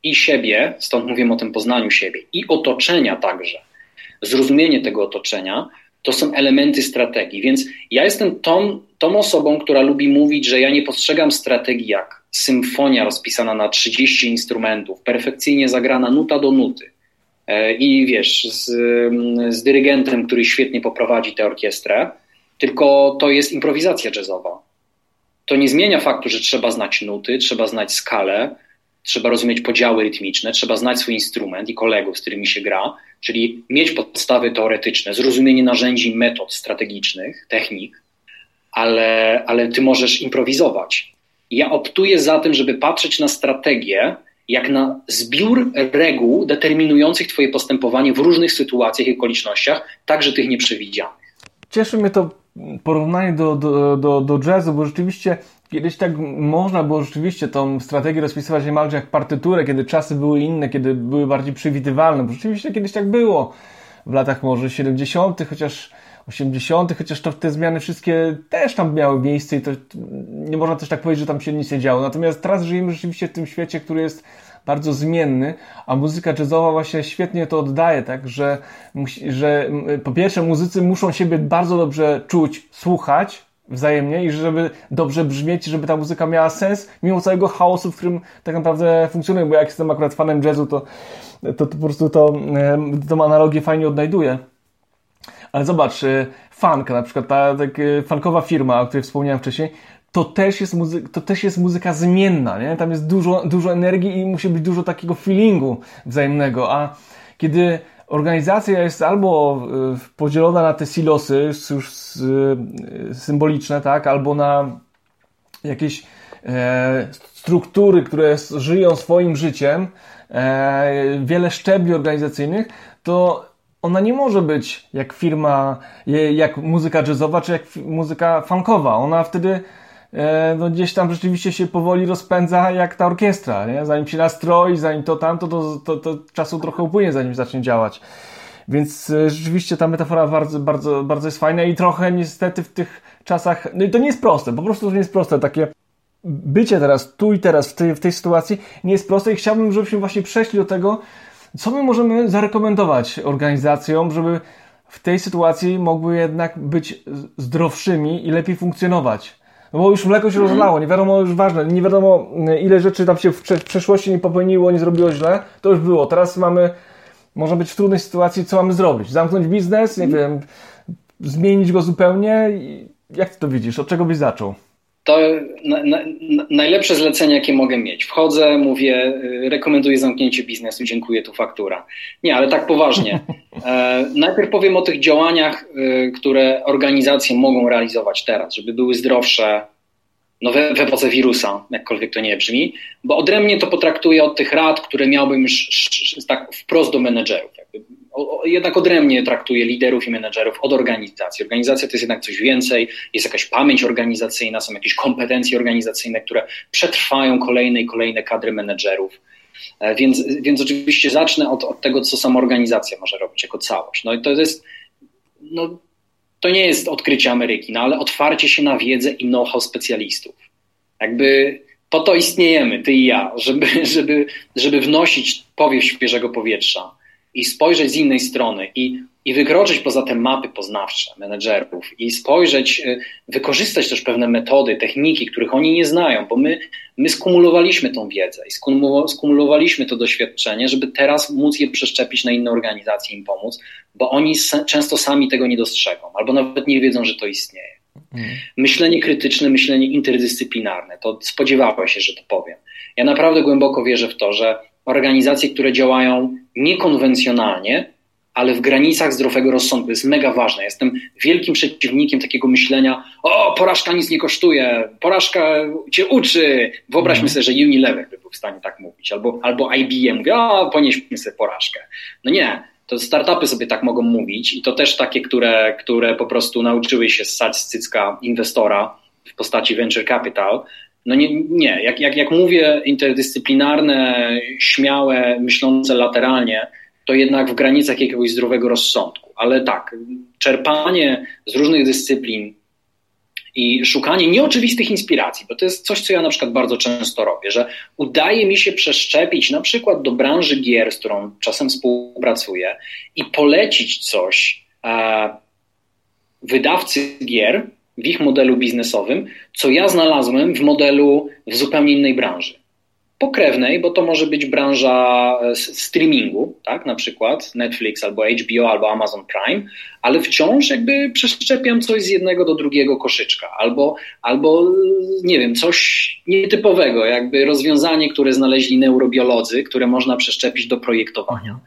i siebie, stąd mówimy o tym poznaniu siebie, i otoczenia także, zrozumienie tego otoczenia, to są elementy strategii. Więc ja jestem tą, tą osobą, która lubi mówić, że ja nie postrzegam strategii jak symfonia rozpisana na 30 instrumentów, perfekcyjnie zagrana nuta do nuty. E, I wiesz, z, z dyrygentem, który świetnie poprowadzi tę orkiestrę, tylko to jest improwizacja jazzowa. To nie zmienia faktu, że trzeba znać nuty, trzeba znać skalę, trzeba rozumieć podziały rytmiczne, trzeba znać swój instrument i kolegów, z którymi się gra, czyli mieć podstawy teoretyczne, zrozumienie narzędzi, metod strategicznych, technik, ale, ale ty możesz improwizować. Ja optuję za tym, żeby patrzeć na strategię jak na zbiór reguł determinujących Twoje postępowanie w różnych sytuacjach i okolicznościach, także tych nieprzewidzianych. Cieszy mnie to porównanie do, do, do, do jazzu, bo rzeczywiście Kiedyś tak można było rzeczywiście tą strategię rozpisywać niemalże jak partyturę, kiedy czasy były inne, kiedy były bardziej przewidywalne, bo rzeczywiście kiedyś tak było. W latach może 70., chociaż 80., chociaż to te zmiany wszystkie też tam miały miejsce i to nie można też tak powiedzieć, że tam się nic nie działo. Natomiast teraz żyjemy rzeczywiście w tym świecie, który jest bardzo zmienny, a muzyka jazzowa właśnie świetnie to oddaje, tak, że, że po pierwsze muzycy muszą siebie bardzo dobrze czuć, słuchać, wzajemnie i żeby dobrze brzmieć, żeby ta muzyka miała sens, mimo całego chaosu, w którym tak naprawdę funkcjonuje, bo jak jestem akurat fanem jazzu, to, to, to po prostu to, tą analogię fajnie odnajduję. Ale zobacz, e, funk, na przykład ta tak, funkowa firma, o której wspomniałem wcześniej, to też jest, muzy- to też jest muzyka zmienna, nie? Tam jest dużo, dużo energii i musi być dużo takiego feelingu wzajemnego, a kiedy organizacja jest albo e, podzielona na te silosy, już e, symboliczne, tak, albo na jakieś e, struktury, które żyją swoim życiem, wiele szczebli organizacyjnych, to ona nie może być jak firma, jak muzyka jazzowa, czy jak muzyka funkowa. Ona wtedy E, no gdzieś tam rzeczywiście się powoli rozpędza jak ta orkiestra, nie? Zanim się nastroi, zanim to tamto, to, to, to czasu trochę upłynie, zanim zacznie działać. Więc e, rzeczywiście ta metafora bardzo, bardzo, bardzo jest fajna i trochę niestety w tych czasach, no i to nie jest proste, po prostu to nie jest proste, takie bycie teraz tu i teraz w tej, w tej sytuacji nie jest proste i chciałbym, żebyśmy właśnie przeszli do tego, co my możemy zarekomendować organizacjom, żeby w tej sytuacji mogły jednak być zdrowszymi i lepiej funkcjonować. No bo już mleko się rozlało, nie wiadomo już ważne, nie wiadomo ile rzeczy tam się w przeszłości nie popełniło, nie zrobiło źle, to już było. Teraz mamy, może być w trudnej sytuacji, co mamy zrobić? Zamknąć biznes, nie wiem, zmienić go zupełnie? Jak ty to widzisz? Od czego byś zaczął? To na, na, najlepsze zlecenie, jakie mogę mieć. Wchodzę, mówię, y, rekomenduję zamknięcie biznesu, dziękuję, tu faktura. Nie, ale tak poważnie. E, najpierw powiem o tych działaniach, y, które organizacje mogą realizować teraz, żeby były zdrowsze no we, w epoce wirusa, jakkolwiek to nie brzmi, bo odrębnie to potraktuję od tych rad, które miałbym już tak wprost do menedżerów. Jednak odrębnie traktuje liderów i menedżerów od organizacji. Organizacja to jest jednak coś więcej, jest jakaś pamięć organizacyjna, są jakieś kompetencje organizacyjne, które przetrwają kolejne i kolejne kadry menedżerów. E, więc, więc oczywiście zacznę od, od tego, co sama organizacja może robić jako całość. No i to jest, no, to nie jest odkrycie Ameryki, no ale otwarcie się na wiedzę i know-how specjalistów. Jakby po to istniejemy, ty i ja, żeby, żeby, żeby wnosić powiew świeżego powietrza i spojrzeć z innej strony i, i wykroczyć poza te mapy poznawcze menedżerów i spojrzeć, y, wykorzystać też pewne metody, techniki, których oni nie znają, bo my, my skumulowaliśmy tą wiedzę i skumulowaliśmy to doświadczenie, żeby teraz móc je przeszczepić na inne organizacje, im pomóc, bo oni często sami tego nie dostrzegą albo nawet nie wiedzą, że to istnieje. Mhm. Myślenie krytyczne, myślenie interdyscyplinarne, to spodziewałem się, że to powiem. Ja naprawdę głęboko wierzę w to, że organizacje, które działają niekonwencjonalnie, ale w granicach zdrowego rozsądku. jest mega ważne. Jestem wielkim przeciwnikiem takiego myślenia, o, porażka nic nie kosztuje, porażka cię uczy. Wyobraźmy mhm. sobie, że Unilever by był w stanie tak mówić, albo, albo IBM mówi, o, ponieśmy sobie porażkę. No nie, to startupy sobie tak mogą mówić i to też takie, które, które po prostu nauczyły się ssać z cycka inwestora w postaci venture capital, no nie, nie. Jak, jak, jak mówię interdyscyplinarne, śmiałe, myślące lateralnie, to jednak w granicach jakiegoś zdrowego rozsądku. Ale tak, czerpanie z różnych dyscyplin i szukanie nieoczywistych inspiracji, bo to jest coś, co ja na przykład bardzo często robię, że udaje mi się przeszczepić na przykład do branży gier, z którą czasem współpracuję i polecić coś e, wydawcy gier, w ich modelu biznesowym, co ja znalazłem w modelu w zupełnie innej branży. Pokrewnej, bo to może być branża e, streamingu, tak, na przykład Netflix albo HBO albo Amazon Prime, ale wciąż jakby przeszczepiam coś z jednego do drugiego koszyczka, albo, albo nie wiem, coś nietypowego, jakby rozwiązanie, które znaleźli neurobiolodzy, które można przeszczepić do projektowania.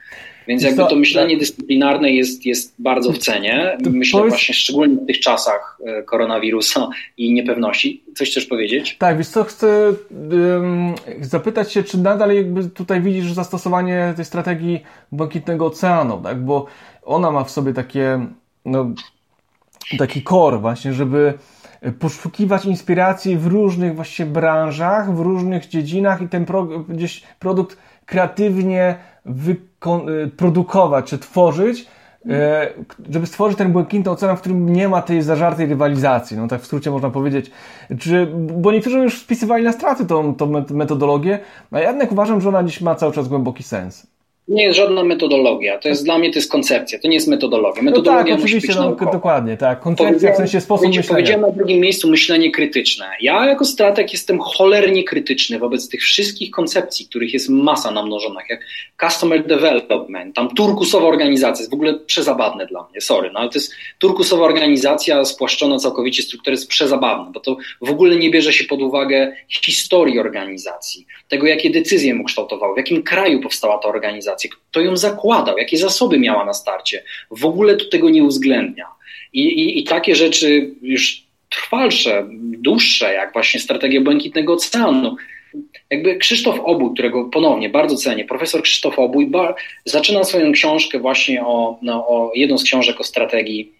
Więc jakby to myślenie dyscyplinarne jest, jest bardzo w cenie. Myślę powiedz... właśnie szczególnie w tych czasach e, koronawirusa i niepewności. Coś chcesz powiedzieć? Tak, wiesz co, chcę um, zapytać się, czy nadal jakby tutaj widzisz zastosowanie tej strategii Błękitnego Oceanu, tak? Bo ona ma w sobie takie, no, taki core właśnie, żeby poszukiwać inspiracji w różnych właśnie branżach, w różnych dziedzinach i ten pro, gdzieś produkt kreatywnie produkować czy tworzyć, e, żeby stworzyć ten błękitny ocean, w którym nie ma tej zażartej rywalizacji, no tak w skrócie można powiedzieć. Czy, bo niektórzy już spisywali na straty tą, tą metodologię, a ja jednak uważam, że ona dziś ma cały czas głęboki sens nie jest żadna metodologia. To jest dla mnie to jest koncepcja, to nie jest metodologia. Metodologia no tak, musi być no, dokładnie, tak. Koncepcja w sensie sposób myślenia. Powiedziałem na drugim miejscu myślenie krytyczne. Ja jako strateg jestem cholernie krytyczny wobec tych wszystkich koncepcji, których jest masa namnożonych, jak customer development, tam turkusowa organizacja, jest w ogóle przezabawne dla mnie, sorry, no ale to jest turkusowa organizacja spłaszczona całkowicie struktury, jest przezabawne, bo to w ogóle nie bierze się pod uwagę historii organizacji, tego jakie decyzje mu kształtowały, w jakim kraju powstała ta organizacja, kto ją zakładał, jakie zasoby miała na starcie. W ogóle tu tego nie uwzględnia. I, i, i takie rzeczy już trwalsze, dłuższe, jak właśnie strategia Błękitnego Oceanu. Jakby Krzysztof Obój, którego ponownie bardzo cenię, profesor Krzysztof Obój, zaczyna swoją książkę właśnie o, no, o jedną z książek o strategii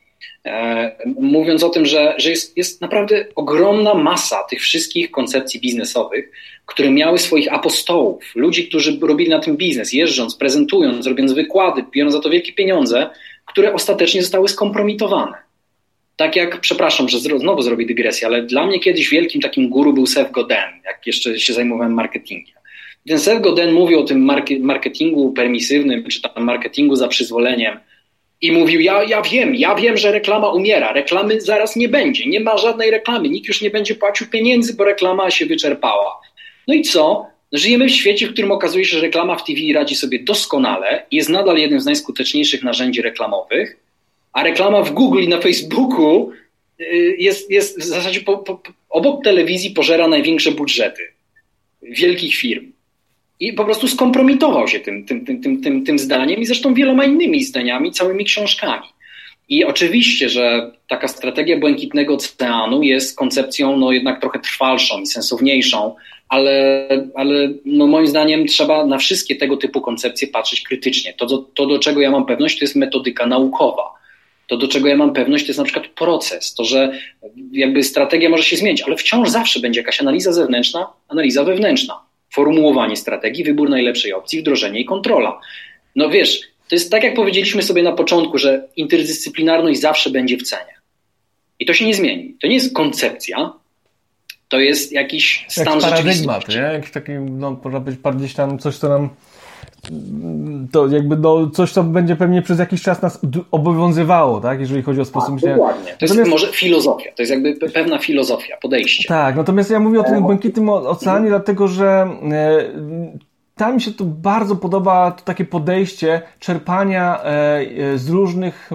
mówiąc o tym, że, że jest, jest naprawdę ogromna masa tych wszystkich koncepcji biznesowych, które miały swoich apostołów, ludzi, którzy robili na tym biznes, jeżdżąc, prezentując, robiąc wykłady, biorąc za to wielkie pieniądze, które ostatecznie zostały skompromitowane. tak jak, przepraszam, że znowu zrobię dygresję, ale dla mnie kiedyś wielkim takim guru był Seth Godin, jak jeszcze się zajmowałem marketingiem. Ten Seth Godin mówił o tym marketingu permisywnym, czy tam marketingu za przyzwoleniem i mówił, ja, ja wiem, ja wiem, że reklama umiera, reklamy zaraz nie będzie, nie ma żadnej reklamy, nikt już nie będzie płacił pieniędzy, bo reklama się wyczerpała. No i co? Żyjemy w świecie, w którym okazuje się, że reklama w TV radzi sobie doskonale, jest nadal jednym z najskuteczniejszych narzędzi reklamowych, a reklama w Google i na Facebooku y, jest, jest w zasadzie po, po, obok telewizji pożera największe budżety wielkich firm. I po prostu skompromitował się tym, tym, tym, tym, tym, tym zdaniem i zresztą wieloma innymi zdaniami, całymi książkami. I oczywiście, że taka strategia błękitnego oceanu jest koncepcją no, jednak trochę trwalszą i sensowniejszą, ale, ale no, moim zdaniem trzeba na wszystkie tego typu koncepcje patrzeć krytycznie. To, to, do czego ja mam pewność, to jest metodyka naukowa. To, do czego ja mam pewność, to jest na przykład proces. To, że jakby strategia może się zmienić, ale wciąż zawsze będzie jakaś analiza zewnętrzna, analiza wewnętrzna. Formułowanie strategii, wybór najlepszej opcji, wdrożenie i kontrola. No wiesz, to jest tak, jak powiedzieliśmy sobie na początku, że interdyscyplinarność zawsze będzie w cenie. I to się nie zmieni. To nie jest koncepcja, to jest jakiś stan Jak paradygmat, nie? Jakiś taki, no, można być gdzieś tam coś, co nam to jakby no, coś, co będzie pewnie przez jakiś czas nas obowiązywało, tak? Jeżeli chodzi o sposób tak, myślenia. To jest natomiast... może filozofia, to jest jakby pewna filozofia, podejście. Tak, natomiast ja mówię o tym błękitnym oceanie, mhm. dlatego że e, tam mi się tu bardzo podoba to takie podejście czerpania e, e, z różnych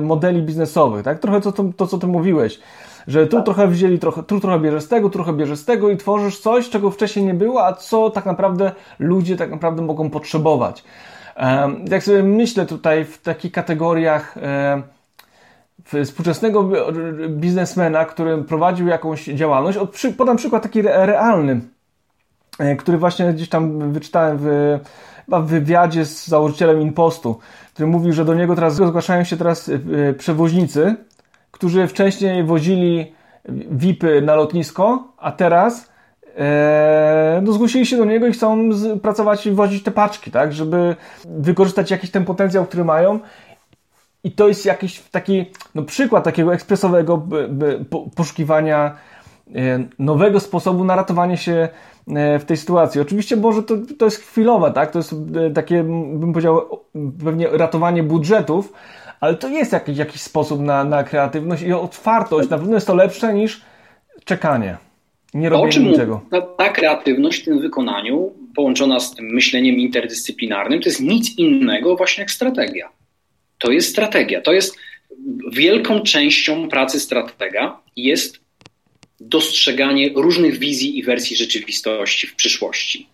modeli biznesowych, tak? Trochę to, to, to co ty mówiłeś że tu tak. trochę wzięli, trochę, tu trochę bierze z tego, trochę bierze z tego i tworzysz coś, czego wcześniej nie było, a co tak naprawdę ludzie tak naprawdę mogą potrzebować. Jak sobie myślę tutaj w takich kategoriach współczesnego biznesmena, który prowadził jakąś działalność, podam przykład taki realny, e, który właśnie gdzieś tam wyczytałem w, w wywiadzie z założycielem Impostu, który mówił, że do niego teraz zgłaszają się teraz e, przewoźnicy, którzy wcześniej wozili VIPy na lotnisko, a teraz e, no, zgłosili się do niego i chcą z, pracować i wozić te paczki, tak, żeby wykorzystać jakiś ten potencjał, który mają. I to jest jakiś taki no, przykład takiego ekspresowego by, po, poszukiwania e, nowego sposobu na ratowanie się e, w tej sytuacji. Oczywiście może to, to jest chwilowe, tak? To jest e, takie, bym powiedział, pewnie ratowanie budżetów, ale to jest jakiś, jakiś sposób na, na kreatywność i otwartość. Na pewno jest to lepsze niż czekanie. Nie robienie czym niczego. Ta, ta kreatywność w tym wykonaniu, połączona z tym myśleniem interdyscyplinarnym, to jest nic innego właśnie jak strategia. To jest strategia. To jest wielką częścią pracy stratega jest dostrzeganie różnych wizji i wersji rzeczywistości w przyszłości.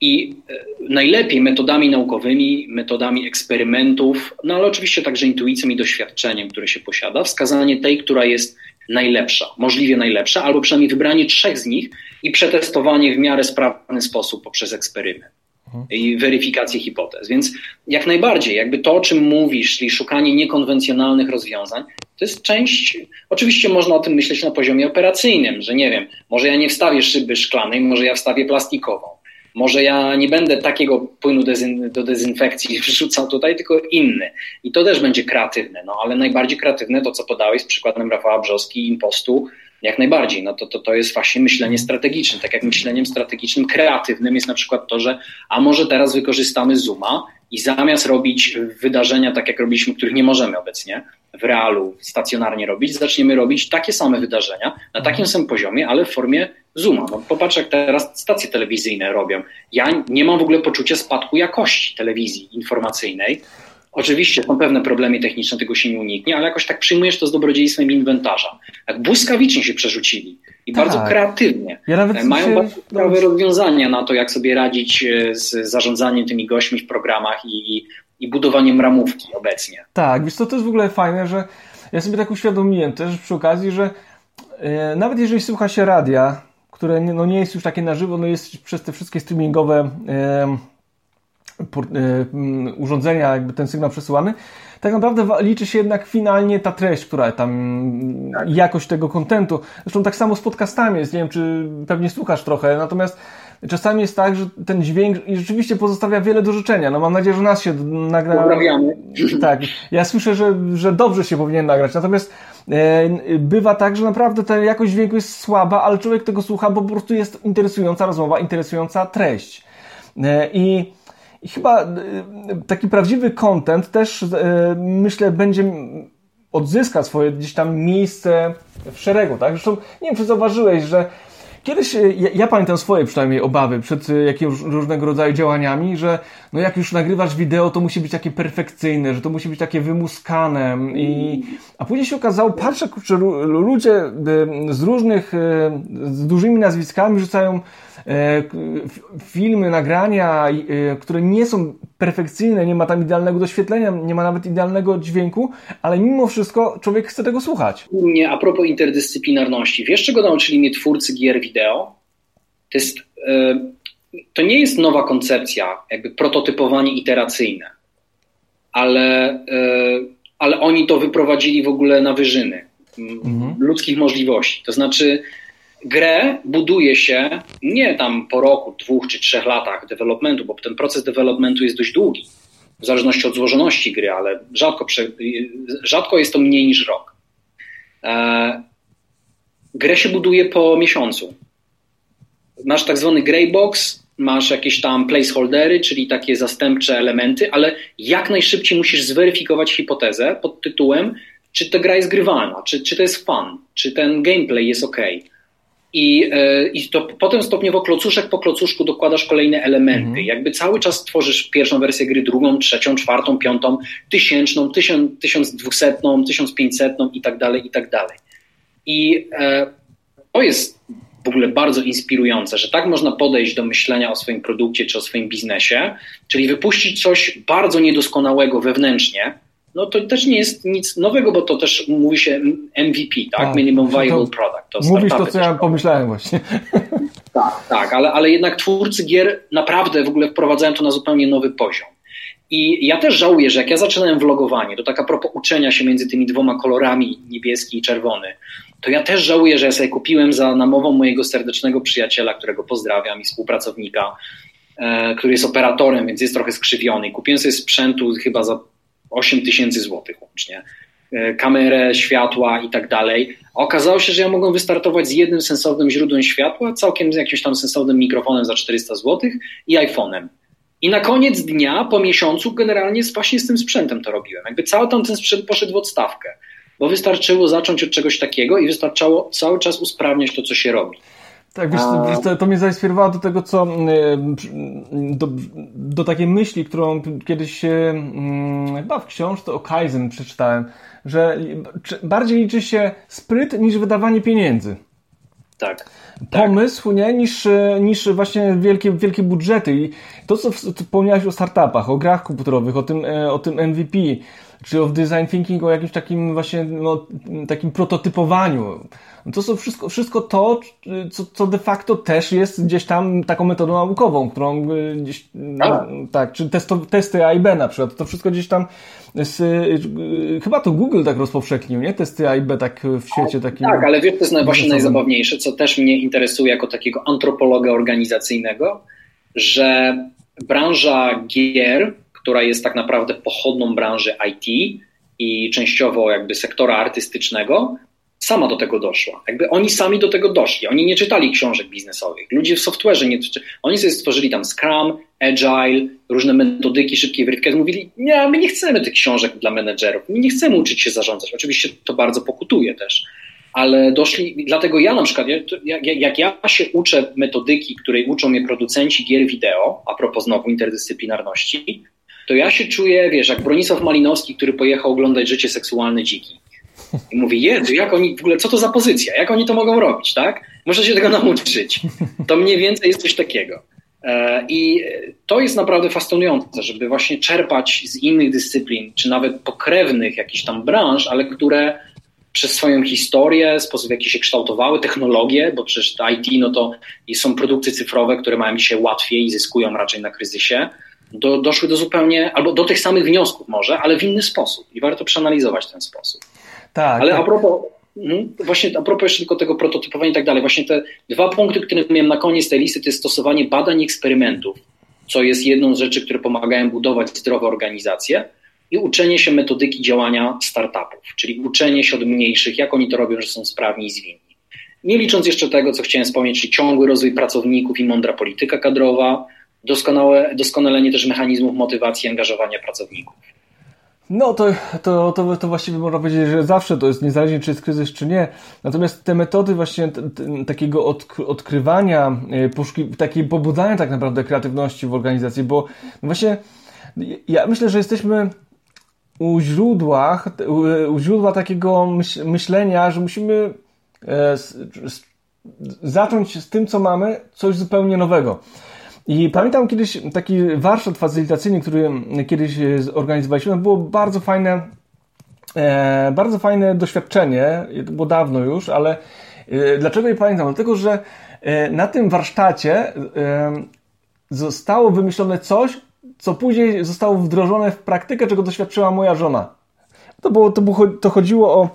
I e, najlepiej metodami naukowymi, metodami eksperymentów, no ale oczywiście także intuicją i doświadczeniem, które się posiada, wskazanie tej, która jest najlepsza, możliwie najlepsza, albo przynajmniej wybranie trzech z nich i przetestowanie w miarę sprawny sposób poprzez eksperyment mhm. i weryfikację hipotez. Więc jak najbardziej, jakby to, o czym mówisz, czyli szukanie niekonwencjonalnych rozwiązań, to jest część, oczywiście można o tym myśleć na poziomie operacyjnym, że nie wiem, może ja nie wstawię szyby szklanej, może ja wstawię plastikową może ja nie będę takiego płynu dezyn do dezynfekcji wrzucał tutaj, tylko inny. I to też będzie kreatywne, no ale najbardziej kreatywne to, co podałeś z przykładem Rafała Brzoski i Impostu, jak najbardziej. No to, to, to jest właśnie myślenie strategiczne. Tak jak myśleniem strategicznym, kreatywnym jest na przykład to, że a może teraz wykorzystamy Zooma i zamiast robić wydarzenia tak jak robiliśmy, których nie możemy obecnie w realu stacjonarnie robić, zaczniemy robić takie same wydarzenia na takim samym poziomie, ale w formie Zooma. No, popatrz, jak teraz stacje telewizyjne robią. Ja nie mam w ogóle poczucia spadku jakości telewizji informacyjnej. Oczywiście są pewne problemy techniczne, tego się nie uniknie, ale jakoś tak przyjmujesz to z dobrodziejstwem inwentarza. Jak błyskawicznie się przerzucili i tak. bardzo kreatywnie. Ja Mają się... bardzo ciekawe rozwiązania na to, jak sobie radzić e, z zarządzaniem tymi gośćmi w programach i, i budowaniem ramówki obecnie. Tak, wiesz to jest w ogóle fajne, że ja sobie tak uświadomiłem też przy okazji, że e, nawet jeżeli słucha się radia, które no nie jest już takie na żywo, no jest przez te wszystkie streamingowe e, urządzenia, jakby ten sygnał przesyłany, tak naprawdę liczy się jednak finalnie ta treść, która tam, tak. jakość tego kontentu. Zresztą tak samo z podcastami jest, nie wiem, czy pewnie słuchasz trochę, natomiast czasami jest tak, że ten dźwięk rzeczywiście pozostawia wiele do życzenia. No mam nadzieję, że nas się nagra. Tak. Ja słyszę, że, że dobrze się powinien nagrać. Natomiast e, bywa tak, że naprawdę ta jakość dźwięku jest słaba, ale człowiek tego słucha, bo po prostu jest interesująca rozmowa, interesująca treść. E, I i chyba e, taki prawdziwy content też e, myślę będzie odzyska swoje gdzieś tam miejsce w szeregu, tak? Zresztą nie wiem, czy zauważyłeś, że Kiedyś, e, ja, ja, pamiętam swoje przynajmniej obawy przed jakimiś różnego rodzaju działaniami, że no jak już nagrywasz wideo, to musi być takie perfekcyjne, że to musi być takie wymuskane. I, a później się okazało, patrzę, że ludzie z różnych, z dużymi nazwiskami rzucają filmy, nagrania, e, które nie są perfekcyjne, nie ma tam idealnego doświetlenia, nie ma nawet idealnego dźwięku, ale mimo wszystko człowiek chce tego słuchać. Nie, a propos interdyscyplinarności, wiesz czego nauczyli mnie twórcy gier wideo? To jest, e, to nie jest nowa koncepcja, jakby prototypowanie iteracyjne, ale, ale oni to wyprowadzili w ogóle na wyżyny mhm. ludzkich możliwości. To znaczy, grę buduje się nie tam po roku, dwóch czy trzech latach developmentu, bo ten proces developmentu jest dość długi, w zależności od złożoności gry, ale rzadko, rzadko jest to mniej niż rok. E, grę się buduje po miesiącu. Masz tak zwany grey box, masz jakieś tam placeholdery, czyli takie zastępcze elementy, ale jak najszybciej musisz zweryfikować hipotezę pod tytułem, czy ta gra jest grywalna, czy, czy to jest fun, czy ten gameplay jest ok. I, e, I to potem stopniowo klocuszek po klocuszku dokładasz kolejne elementy. Mhm. Jakby cały czas tworzysz pierwszą wersję gry, drugą, trzecią, czwartą, piątą, tysięczną, tysiąc, tysiąc dwusetną, tysiąc pięćsetną i tak dalej, i tak dalej. I e, to jest w ogóle bardzo inspirujące, że tak można podejść do myślenia o swoim produkcie czy o swoim biznesie, czyli wypuścić coś bardzo niedoskonałego wewnętrznie, no to też nie jest nic nowego, bo to też mówi się MVP, tak? tak Minimum Viable Product. To mówisz to, co ja pomyślałem właśnie. Tak, tak, ale, ale jednak twórcy gier naprawdę w ogóle wprowadzają to na zupełnie nowy poziom. I ja też żałuję, że jak ja zaczynałem vlogowanie, to tak a propos uczenia się między tymi dwoma kolorami, niebieski i czerwony, to ja też żałuję, że ja sobie kupiłem za namową mojego serdecznego przyjaciela, którego pozdrawiam i współpracownika, e, który jest operatorem, więc jest trochę skrzywiony. Kupiłem sobie sprzętu chyba za 8 tysięcy złotych łącznie, e, kamerę, światła i tak dalej. A okazało się, że ja mogłem wystartować z jednym sensownym źródłem światła, całkiem z jakimś tam sensownym mikrofonem za 400 złotych i iPhone'em. I na koniec dnia, po miesiącu, generalnie właśnie z tym sprzętem to robiłem. Jakby cały tam ten sprzęt poszedł w odstawkę, bo wystarczyło zacząć od czegoś takiego i wystarczało cały czas usprawniać to, co się robi. Tak, wiesz, to, to mnie zainspirowało do tego, co do, do takiej myśli, którą kiedyś mm, chyba w książce o Kaizen przeczytałem, że bardziej liczy się spryt niż wydawanie pieniędzy. Tak. Pomysł, tak. nie, niż, niż właśnie wielkie, wielkie budżety. I to, co wspomniałeś o startupach, o grach komputerowych, o tym, e, o tym MVP, czy o design thinking, o jakimś takim właśnie, no, takim prototypowaniu to są wszystko, wszystko to, co, co de facto też jest gdzieś tam taką metodą naukową, którą y, gdzieś, no, tak, czy testo, testy A i B na przykład, to wszystko gdzieś tam z, y, chyba to Google tak rozpowszechnił, nie? Testy A i B tak w świecie takim. Tak, ale wiesz, to jest właśnie najzabawniejsze, co też mnie interesuje jako takiego antropologa organizacyjnego, że branża gier, która jest tak naprawdę pochodną branży IT i częściowo jakby sektora artystycznego, sama do tego doszła. Jakby oni sami do tego doszli. Oni nie czytali książek biznesowych. Ludzie w software'ze nie. Oni sobie stworzyli tam Scrum, Agile, różne metodyki szybkiej weryfikacji. Mówili, nie, my nie chcemy tych książek dla menedżerów. My nie chcemy uczyć się zarządzać. Oczywiście to bardzo pokutuje też. Ale doszli, dlatego ja na przykład, jak, jak ja się uczę metodyki, której uczą mnie producenci gier wideo, a propos znowu interdyscyplinarności, to ja się czuję, wiesz, jak Bronisław Malinowski, który pojechał oglądać życie seksualne dziki. I mówi, Jezu, jak oni, w ogóle, co to za pozycja? Jak oni to mogą robić, tak? Muszę się tego nauczyć. To mniej więcej jest coś takiego. E, I to jest naprawdę fascynujące, żeby właśnie czerpać z innych dyscyplin, czy nawet pokrewnych jakichś tam branż, ale które przez swoją historię, sposób w jaki się kształtowały, technologie, bo przecież IT no to są produkty cyfrowe, które mają dzisiaj łatwiej i zyskują raczej na kryzysie, do, doszły do zupełnie, albo do tych samych wniosków może, ale w inny sposób. I warto przeanalizować ten sposób. Tak. Ale tak. a propos, Mhm. Właśnie a propos jeszcze tylko tego prototypowania i tak dalej, właśnie te dwa punkty, które miałem na koniec tej listy, to jest stosowanie badań i eksperymentów, co jest jedną z rzeczy, które pomagają budować zdrowe organizacje i uczenie się metodyki działania startupów, czyli uczenie się od mniejszych, jak oni to robią, że są sprawni i zwinni. Nie licząc jeszcze tego, co chciałem wspomnieć, czyli ciągły rozwój pracowników i mądra polityka kadrowa, doskonałe, doskonalenie też mechanizmów motywacji i angażowania pracowników. No to, to, to, to właściwie można powiedzieć, że zawsze to jest, niezależnie czy jest kryzys, czy nie. Natomiast te metody właśnie t, t, takiego od, odkrywania, e, poszuki, takiej pobudzania tak naprawdę kreatywności w organizacji, bo właśnie ja myślę, że jesteśmy u źródłach, u źródła takiego myślenia, że musimy e, zacząć z tym, co mamy, coś zupełnie nowego. I pamiętam kiedyś taki warsztat facylitacyjny, który kiedyś e, zorganizowaliśmy. Było bardzo fajne, e, bardzo fajne doświadczenie. To było dawno już, ale e, dlaczego je pamiętam? Dlatego, że na tym warsztacie zostało wymyślone coś, co później zostało wdrożone w praktykę, czego doświadczyła moja żona. To, było, to, było, to chodziło o,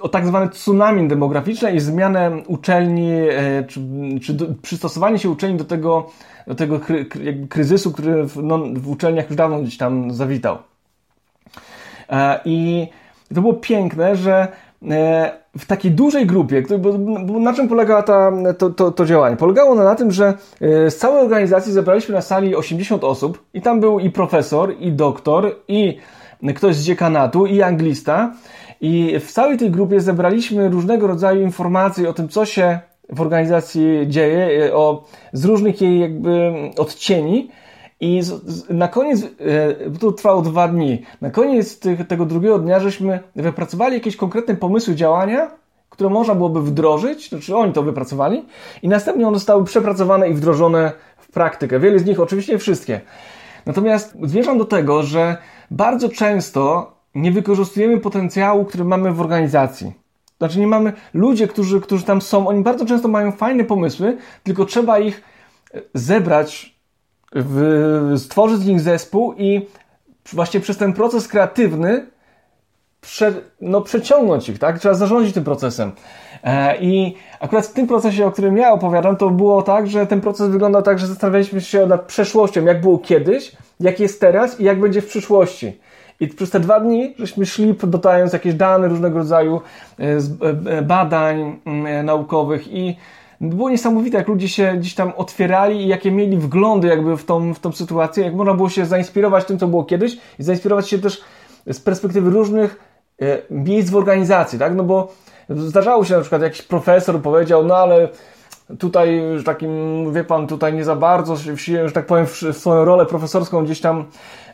o tak zwane tsunami demograficzne i zmianę uczelni, e, czy, czy do, przystosowanie się uczelni do tego, do tego kry, kryzysu, który w, no, w uczelniach już dawno gdzieś tam zawitał. E, I to było piękne, że e, w takiej dużej grupie, na czym polegała ta, to, to, to, działanie? Polegało ono na tym, że z całej organizacji zebraliśmy na sali 80 osób i tam był i profesor, i doktor, i ktoś z dziekanatu i anglista. I w całej tej grupie zebraliśmy różnego rodzaju informacje o tym, co się w organizacji dzieje, o, z różnych jej jakby odcieni. I z, z, na koniec, e, to trwało dwa dni, na koniec tych, tego drugiego dnia żeśmy wypracowali jakieś konkretne pomysły działania, które można byłoby wdrożyć, znaczy oni to wypracowali, i następnie one zostały przepracowane i wdrożone w praktykę. Wiele z nich, oczywiście nie wszystkie. Natomiast zmierzam do tego, że bardzo często nie wykorzystujemy potencjału, który mamy w organizacji. Znaczy nie mamy, ludzie, którzy, którzy tam są, oni bardzo często mają fajne pomysły, tylko trzeba ich e, zebrać, w, stworzyć z nich zespół i właśnie przez ten proces kreatywny prze, no, przeciągnąć ich, tak? Trzeba zarządzić tym procesem. E, I akurat w tym procesie, o którym ja opowiadam, to było tak, że ten proces wyglądał tak, że zastanawialiśmy się nad przeszłością, jak było kiedyś, jak jest teraz i jak będzie w przyszłości. I przez te dwa dni żeśmy szli, dodając jakieś dane różnego rodzaju e, e, badań naukowych i było niesamowite, jak ludzie się gdzieś tam otwierali i jakie mieli wglądy jakby w tą, w tą sytuację, jak można było się zainspirować tym, co było kiedyś i zainspirować się też z perspektywy różnych miejsc w organizacji, tak? No bo Zdarzało się na przykład jakiś profesor powiedział, no ale tutaj już takim, wie pan, tutaj nie za bardzo się, że tak powiem, w swoją rolę profesorską gdzieś tam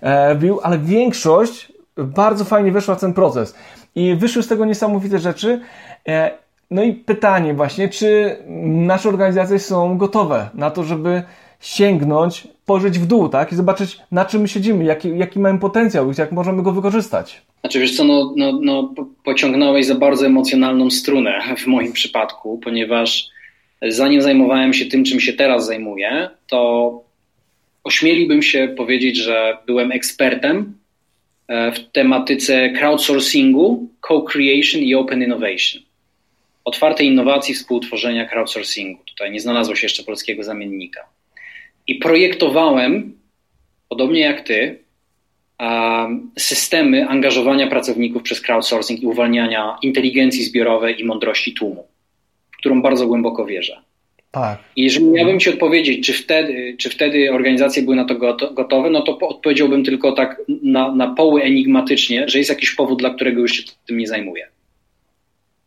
e, bił, ale większość bardzo fajnie weszła w ten proces. I wyszły z tego niesamowite rzeczy. E, no i pytanie właśnie, czy nasze organizacje są gotowe na to, żeby sięgnąć, pożyć w dół, tak? I zobaczyć, na czym my siedzimy, jaki, jaki mamy potencjał, jak możemy go wykorzystać. Znaczy, wiesz co, no, no, no, pociągnąłeś za bardzo emocjonalną strunę w moim przypadku, ponieważ zanim zajmowałem się tym, czym się teraz zajmuję, to ośmieliłbym się powiedzieć, że byłem ekspertem e, w tematyce crowdsourcingu, co-creation i open innovation. Otwartej innowacji, współtworzenia crowdsourcingu. Tutaj nie znalazło się jeszcze polskiego zamiennika. I projektowałem, podobnie jak ty, systemy angażowania pracowników przez crowdsourcing i uwalniania inteligencji zbiorowej i mądrości tłumu, w którą bardzo głęboko wierzę. Tak. I jeżeli miałbym Ci odpowiedzieć, czy wtedy, czy wtedy organizacje były na to gotowe, no to odpowiedziałbym tylko tak na, na poły enigmatycznie, że jest jakiś powód, dla którego już się tym nie zajmuję.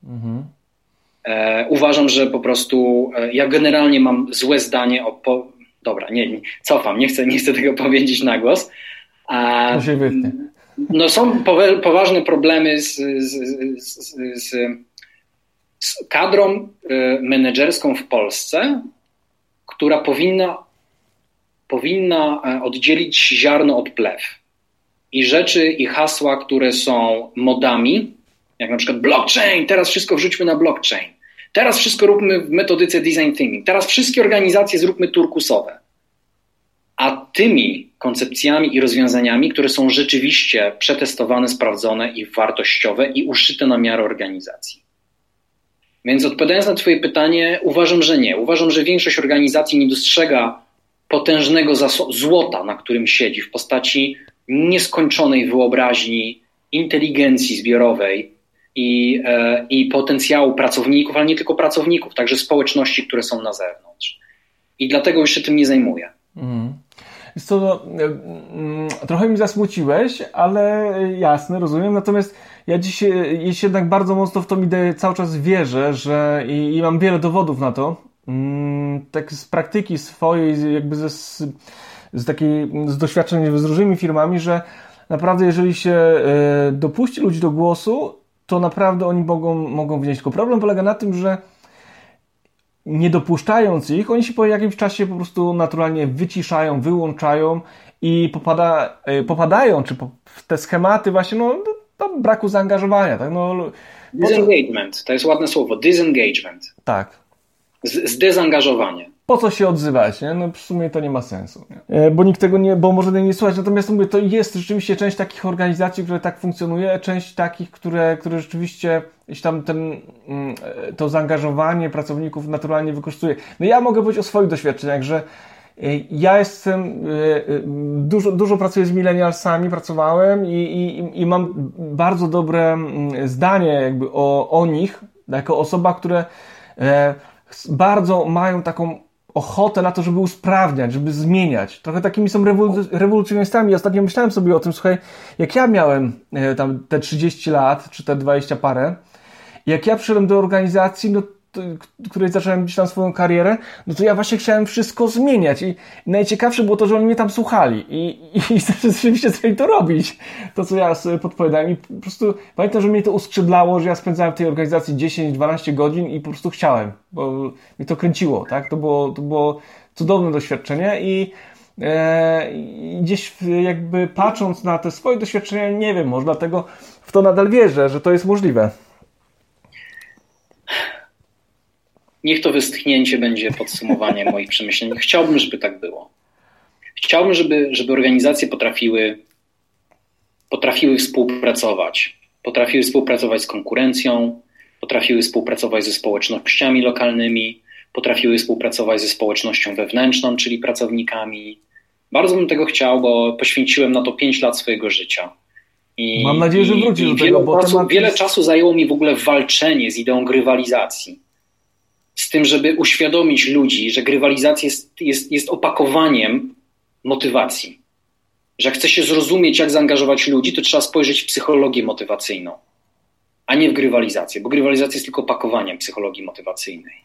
Mhm. E, uważam, że po prostu e, ja generalnie mam złe zdanie o. Po... Dobra, nie, nie, cofam, nie chcę, nie chcę tego powiedzieć na głos, a, no są poważne problemy z, z, z, z kadrą e, menedżerską w Polsce, która powinna, powinna e, oddzielić ziarno od plew. I rzeczy i hasła, które są modami, jak na przykład blockchain, teraz wszystko wrzućmy na blockchain. Teraz wszystko róbmy w metodyce design thinking. Teraz wszystkie organizacje zróbmy turkusowe. A tymi koncepcjami i rozwiązaniami, które są rzeczywiście przetestowane, sprawdzone i wartościowe i uszyte na miarę organizacji. Więc odpowiadając na Twoje pytanie, uważam, że nie. Uważam, że większość organizacji nie dostrzega potężnego złota, na którym siedzi w postaci nieskończonej wyobraźni, inteligencji zbiorowej i, e, i potencjału pracowników, ale nie tylko pracowników, także społeczności, które są na zewnątrz. I dlatego już się tym nie zajmuję. Mm. Co, no, trochę mi zasmuciłeś, ale jasne, rozumiem. Natomiast ja dziś, dziś jednak bardzo mocno w tą ideę cały czas wierzę, że i, i mam wiele dowodów na to, mm, tak z praktyki swojej, jakby ze, z, takiej, z doświadczeń z różnymi firmami, że naprawdę jeżeli się e, dopuści ludzi do głosu, to naprawdę oni mogą, mogą wnieść. Tylko problem polega na tym, że nie dopuszczając ich, oni się po jakimś czasie po prostu naturalnie wyciszają, wyłączają i popada, e, popadają czy po, w te schematy właśnie no, do, do braku zaangażowania. Tak? No, Disengagement, to jest ładne słowo, disengagement. Tak. Z, zdezangażowanie po co się odzywać, nie? No w sumie to nie ma sensu, nie? E, bo nikt tego nie, bo może nie słuchać, natomiast mówię, to jest rzeczywiście część takich organizacji, które tak funkcjonuje, część takich, które, które rzeczywiście gdzieś tam ten, mm, e, to zaangażowanie pracowników naturalnie wykorzystuje. No ja mogę powiedzieć o swoich doświadczeniach, że e, ja jestem, dużo, dużo pracuję z millennialsami, pracowałem i, i, i mam bardzo dobre mm, zdanie jakby o, o nich, jako osoba, które bardzo mają taką ochotę na to, żeby usprawniać, żeby zmieniać. Trochę takimi są rewolucjonistami. Ostatnio myślałem sobie o tym, słuchaj, jak ja miałem e, tam te 30 lat, czy te 20 parę, jak ja przyszedłem do organizacji, no której zacząłem gdzieś tam swoją karierę, no to ja właśnie chciałem wszystko zmieniać. I najciekawsze było to, że oni mnie tam słuchali. I, i, i rzeczywiście zaczęli to robić, to co ja sobie podpowiadałem. I po prostu pamiętam, że mnie to uskrzydlało, że ja spędzałem w tej organizacji 10-12 godzin i po prostu chciałem, bo mnie to kręciło, tak, to było, to było cudowne doświadczenie. I e, gdzieś jakby patrząc na te swoje doświadczenia, nie wiem, może dlatego w to nadal wierzę, że to jest możliwe. Niech to westchnięcie będzie podsumowaniem moich przemyśleń. Chciałbym, żeby tak było. Chciałbym, żeby, żeby organizacje potrafiły, potrafiły współpracować. Potrafiły współpracować z konkurencją, potrafiły współpracować ze społecznościami lokalnymi, potrafiły współpracować ze społecznością wewnętrzną, czyli pracownikami. Bardzo bym tego chciał, bo poświęciłem na to 5 lat swojego życia. I, Mam nadzieję, że wrócisz do tego, bo czasu, Wiele czasu zajęło mi w ogóle walczenie z ideą grywalizacji tym, żeby uświadomić ludzi, że grywalizacja jest, jest, jest opakowaniem motywacji. Że jak chce się zrozumieć, jak zaangażować ludzi, to trzeba spojrzeć w psychologię motywacyjną, a nie w grywalizację, bo grywalizacja jest tylko opakowaniem psychologii motywacyjnej.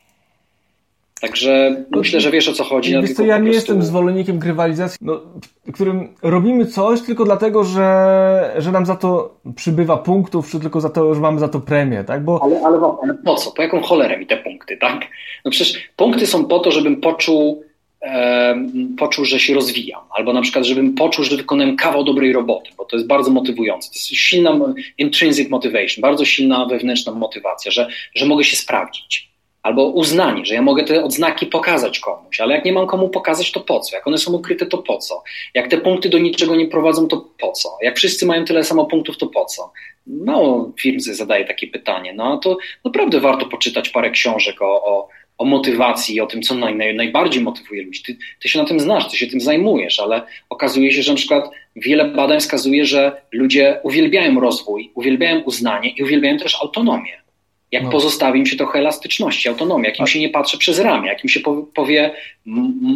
Także myślę, że wiesz o co chodzi. Wiesz co, ja nie prostu... jestem zwolennikiem grywalizacji, no, w którym robimy coś tylko dlatego, że, że nam za to przybywa punktów, czy tylko za to, że mamy za to premię, tak? Bo... Ale, ale, ale po co? Po jaką cholerę mi te punkty, tak? No przecież punkty są po to, żebym poczuł, e, poczuł, że się rozwijam, albo na przykład, żebym poczuł, że wykonałem kawał dobrej roboty, bo to jest bardzo motywujące. To jest silna intrinsic motivation, bardzo silna wewnętrzna motywacja, że, że mogę się sprawdzić albo uznanie, że ja mogę te odznaki pokazać komuś, ale jak nie mam komu pokazać, to po co? Jak one są ukryte, to po co? Jak te punkty do niczego nie prowadzą, to po co? Jak wszyscy mają tyle samo punktów, to po co? Mało firm zadaje takie pytanie. No to naprawdę warto poczytać parę książek o, o, o motywacji i o tym, co naj, naj, najbardziej motywuje ludzi. Ty, ty się na tym znasz, ty się tym zajmujesz, ale okazuje się, że na przykład wiele badań wskazuje, że ludzie uwielbiają rozwój, uwielbiają uznanie i uwielbiają też autonomię jak no. pozostawi im się trochę elastyczności, autonomii, jak im się nie patrzy przez ramię, jak im się powie,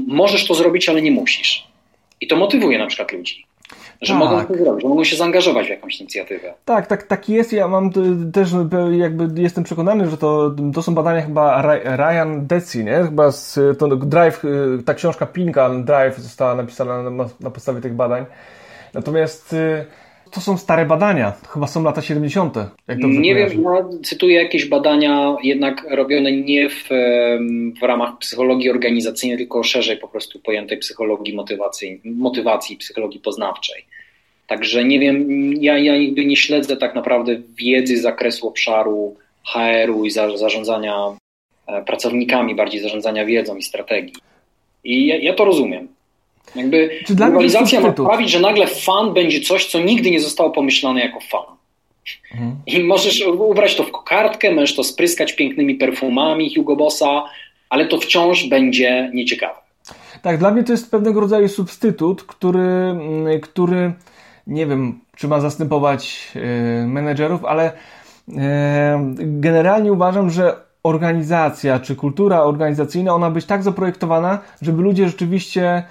możesz to zrobić, ale nie musisz. I to motywuje na przykład ludzi. Że tak. mogą to zrobić, że mogą się zaangażować w jakąś inicjatywę. Tak, tak, tak jest. Ja mam też jakby jestem przekonany, że to, to są badania chyba Ryan Deci, nie? Chyba z, to Drive, ta książka Pinka Drive została napisana na, na podstawie tych badań. Natomiast y, to są stare badania, chyba są lata 70. nie wiem, ja cytuję jakieś badania jednak robione nie w, w ramach psychologii organizacyjnej, tylko szerzej po prostu pojętej psychologii motywacji, motywacji psychologii poznawczej. Także nie wiem, ja, ja nigdy nie śledzę tak naprawdę wiedzy z zakresu obszaru HR-u i za, zarządzania e, pracownikami, bardziej zarządzania wiedzą i strategii. I ja, ja to rozumiem. Jakby Czy globalizacja ma sprawić, że nagle fan będzie coś, co nigdy nie zostało pomyślane jako fan. Mhm. I możesz ubrać to w kokardkę, możesz to spryskać pięknymi perfumami Hugo Bossa, ale to wciąż będzie nieciekawe. Tak, dla mnie to jest pewnego rodzaju substytut, który, mm, który nie wiem, czy ma zastępować yy, menedżerów, ale yy, generalnie uważam, że organizacja czy kultura organizacyjna, ona być tak zaprojektowana, żeby ludzie rzeczywiście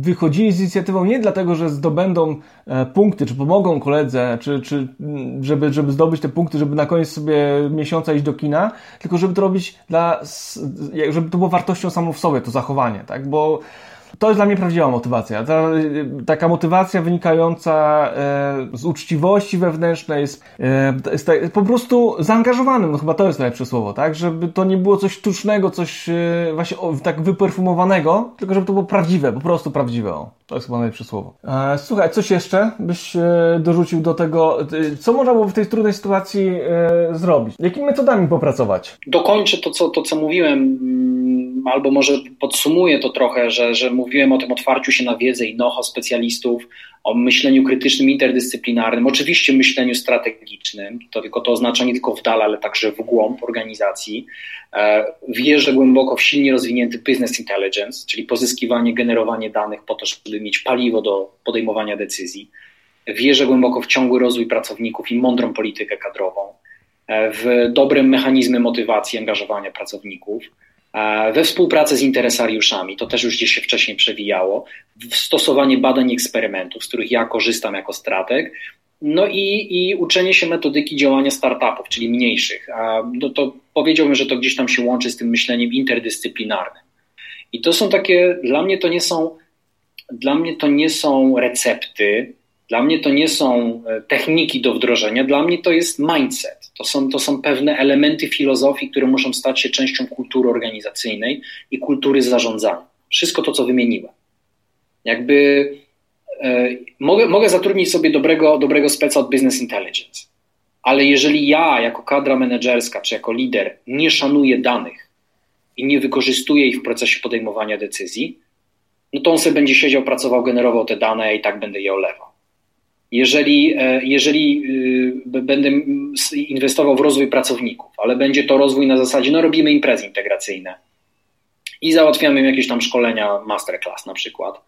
wychodzili z inicjatywą nie dlatego, że zdobędą e, punkty, czy pomogą koledze, czy, czy mm, żeby, żeby zdobyć te punkty, żeby na koniec sobie miesiąca iść do kina, tylko żeby to robić dla, żeby to było wartością samą w sobie, to zachowanie, tak? Bo to jest dla mnie prawdziwa motywacja. Ta, taka motywacja wynikająca e, z uczciwości wewnętrznej, z, e, z te, po prostu zaangażowanym, no chyba to jest najlepsze słowo, tak? Żeby to nie było coś sztucznego, coś e, właśnie o, tak wyperfumowanego, tylko żeby to było prawdziwe, po prostu prawdziwe. O, to jest chyba najlepsze słowo. E, słuchaj, coś jeszcze byś e, dorzucił do tego, e, co można było w tej trudnej sytuacji zrobić? Jakimi metodami popracować? Dokończę to, co, to, co mówiłem albo może podsumuję to trochę, że, że mówiłem o tym otwarciu się na wiedzę i know-how specjalistów, o myśleniu krytycznym, interdyscyplinarnym, oczywiście myśleniu strategicznym, to tylko to oznacza nie tylko w dal, ale także w głąb organizacji. E, wierzę głęboko w silnie rozwinięty business intelligence, czyli pozyskiwanie, generowanie danych po to, żeby mieć paliwo do podejmowania decyzji. Wierzę głęboko w ciągły rozwój pracowników i mądrą politykę kadrową, e, w dobrym mechanizmy motywacji, angażowania pracowników we współpracy z interesariuszami, to też już gdzieś się wcześniej przewijało, w stosowanie badań i eksperymentów, z których ja korzystam jako strateg, no i, i uczenie się metodyki działania startupów, czyli mniejszych. No to powiedziałbym, że to gdzieś tam się łączy z tym myśleniem interdyscyplinarnym. I to są takie, dla mnie to nie są, dla mnie to nie są recepty, dla mnie to nie są e, techniki do wdrożenia, dla mnie to jest mindset. To są, to są pewne elementy filozofii, które muszą stać się częścią kultury organizacyjnej i kultury zarządzania. Wszystko to, co wymieniłem. Jakby e, mogę, mogę zatrudnić sobie dobrego, dobrego speca od business intelligence, ale jeżeli ja, jako kadra menedżerska czy jako lider, nie szanuję danych i nie wykorzystuję ich w procesie podejmowania decyzji, no to on sobie będzie siedział, pracował, generował te dane i tak będę je olewał. Jeżeli, e, jeżeli y, będę inwestował w rozwój pracowników, ale będzie to rozwój na zasadzie, no robimy imprezy integracyjne i załatwiamy jakieś tam szkolenia, masterclass na przykład,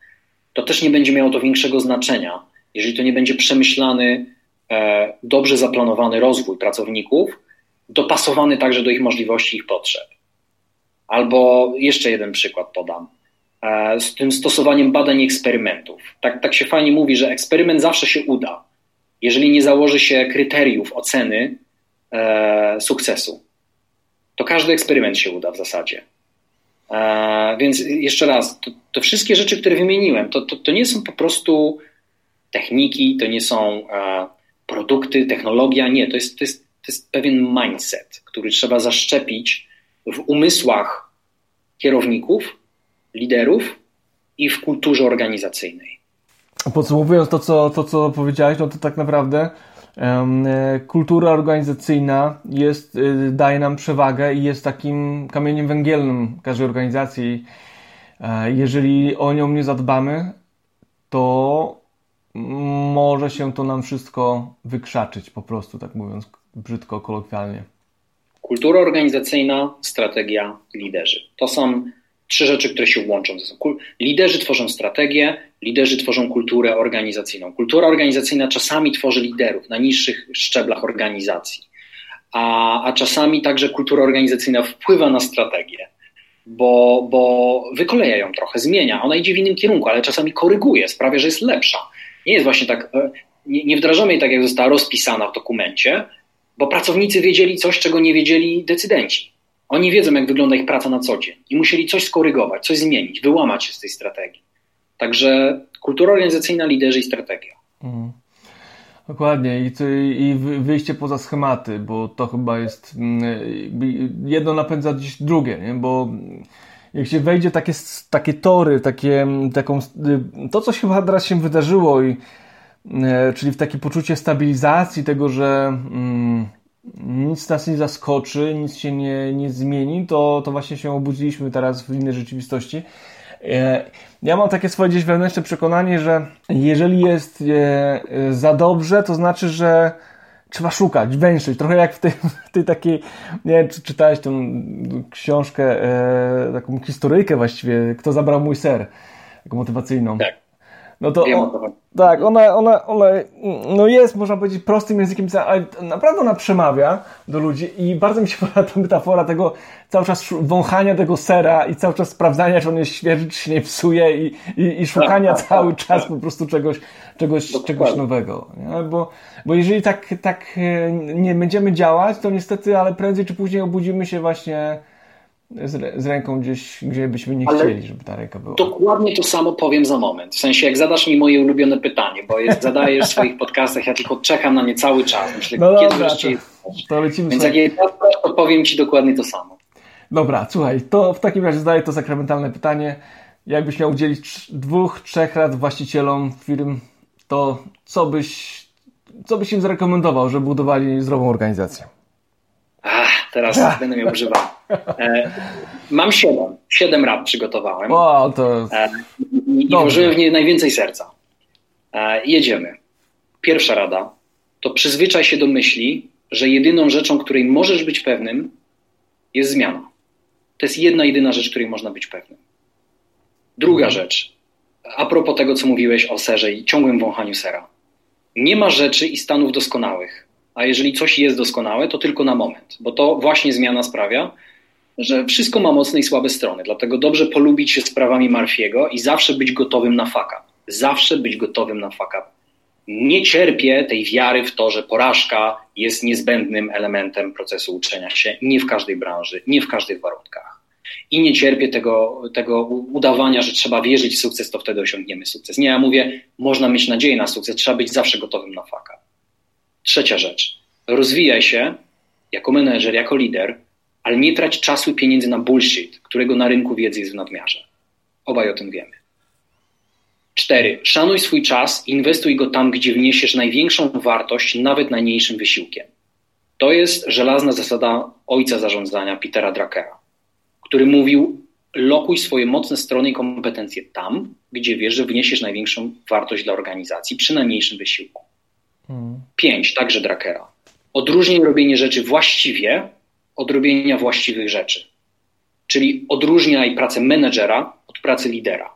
to też nie będzie miało to większego znaczenia, jeżeli to nie będzie przemyślany, e, dobrze zaplanowany rozwój pracowników, dopasowany także do ich możliwości, ich potrzeb. Albo jeszcze jeden przykład podam. E, z tym stosowaniem badań i eksperymentów. Tak, tak się fajnie mówi, że eksperyment zawsze się uda, jeżeli nie założy się kryteriów oceny e, sukcesu. To każdy eksperyment się uda w zasadzie. E, więc jeszcze raz, to, to, wszystkie rzeczy, które wymieniłem, to, to, to, nie są po prostu techniki, to nie są e, produkty, technologia, nie, to jest, to, jest, to jest pewien mindset, który trzeba zaszczepić w umysłach kierowników, liderów i w kulturze organizacyjnej. Podsumowując to, co, to, co powiedziałeś, no to tak naprawdę um, kultura organizacyjna jest, y, daje nam przewagę i jest takim kamieniem węgielnym każdej organizacji. E, jeżeli o nią nie zadbamy, to może się to nam wszystko wykrzaczyć, po prostu, tak mówiąc brzydko, kolokwialnie. Kultura organizacyjna, strategia, liderzy. To są trzy rzeczy, które się łączą. Liderzy tworzą strategię, liderzy tworzą kulturę organizacyjną. Kultura organizacyjna czasami tworzy liderów na niższych szczeblach organizacji, a, a czasami także kultura organizacyjna wpływa na strategię, bo, bo wykoleja ją trochę, zmienia. Ona idzie w innym kierunku, ale czasami koryguje, sprawia, że jest lepsza. Nie jest właśnie tak, e, nie, nie wdrażamy jej tak, jak została rozpisana w dokumencie, bo pracownicy wiedzieli coś, czego nie wiedzieli decydenci. Oni wiedzą, jak wygląda ich praca na co dzień i musieli coś skorygować, coś zmienić, wyłamać się z tej strategii. Także kultura organizacyjna, liderzy i strategia. Mhm. Dokładnie I, i wyjście poza schematy, bo to chyba jest mm, jedno napędza dziś drugie, nie? bo jak się wejdzie takie, takie tory, takie, taką, to co chyba teraz się wydarzyło, i, e, czyli w takie poczucie stabilizacji tego, że mm, nic nas nie zaskoczy, nic się nie, nie zmieni, to, to właśnie się obudziliśmy teraz w innej rzeczywistości. E, ja mam takie swoje gdzieś wewnętrzne przekonanie, że jeżeli jest za dobrze, to znaczy, że trzeba szukać, węszyć. Trochę jak w tej, w tej takiej, nie wiem, czy czytałeś tą książkę, taką historyjkę właściwie, Kto zabrał mój ser, taką motywacyjną. Tak. No to, on, tak, ona, ona, ona no jest, można powiedzieć, prostym językiem, ale naprawdę ona przemawia do ludzi i bardzo mi się podoba ta metafora tego cały czas wąchania tego sera i cały czas sprawdzania, czy on jest świeży, czy się nie psuje i, i, i szukania tak, tak cały tak, czas tak. po prostu czegoś, czegoś, czegoś nowego. Nie? Bo, bo jeżeli tak, tak e, nie będziemy działać, to niestety, ale prędzej czy później obudzimy się właśnie z, z, ręką gdzieś, gdzie byśmy nie Ale chcieli, żeby ta ręka była. Dokładnie to samo powiem za moment. W sensie, jak zadasz mi moje ulubione pytanie, bo jest, zadajesz w swoich podcastach, ja tylko czekam na nie cały czas. Myślę, no kiedy dobra, wreszcie to, to lecimy Więc sobie. jak je to powiem ci dokładnie to samo. Dobra, słuchaj, to w takim razie zadaję to sakramentalne pytanie. Jakbyś miał udzielić dwóch, trzech rad właścicielom firm, to co byś, co byś im zarekomendował, żeby budowali zdrową organizację? Ach, teraz będę miał używać. E, mam siedem. Siedem rad przygotowałem. Wow, to... E, I włożyłem w nie najwięcej serca. E, jedziemy. Pierwsza rada to przyzwyczaj się do myśli, że jedyną rzeczą, której możesz być pewnym, jest zmiana. To jest jedna, jedyna rzecz, której można być pewnym. Druga rzecz, a propos tego, co mówiłeś o serze i ciągłym wąchaniu sera. Nie ma rzeczy i stanów doskonałych a jeżeli coś jest doskonałe, to tylko na moment, bo to właśnie zmiana sprawia, że wszystko ma mocne i słabe strony. Dlatego dobrze polubić się sprawami Marfiego i zawsze być gotowym na faka. Zawsze być gotowym na faka. Nie cierpię tej wiary w to, że porażka jest niezbędnym elementem procesu uczenia się, nie w każdej branży, nie w każdych warunkach. I nie cierpię tego, tego udawania, że trzeba wierzyć w sukces, to wtedy osiągniemy sukces. Nie, ja mówię, można mieć nadzieję na sukces, trzeba być zawsze gotowym na faka. Trzecia rzecz. Rozwijaj się jako menedżer, jako lider, ale nie trać czasu i pieniędzy na bullshit, którego na rynku wiedzy jest w nadmiarze. Obaj o tym wiemy. Cztery. Szanuj swój czas, inwestuj go tam, gdzie wniesiesz największą wartość, nawet najmniejszym wysiłkiem. To jest żelazna zasada ojca zarządzania, Petera Drakera, który mówił: lokuj swoje mocne strony i kompetencje tam, gdzie wiesz, że wniesiesz największą wartość dla organizacji przy najmniejszym wysiłku. Pięć, także Drakera. Odróżnij robienie rzeczy właściwie od robienia właściwych rzeczy. Czyli odróżniaj pracę menedżera od pracy lidera.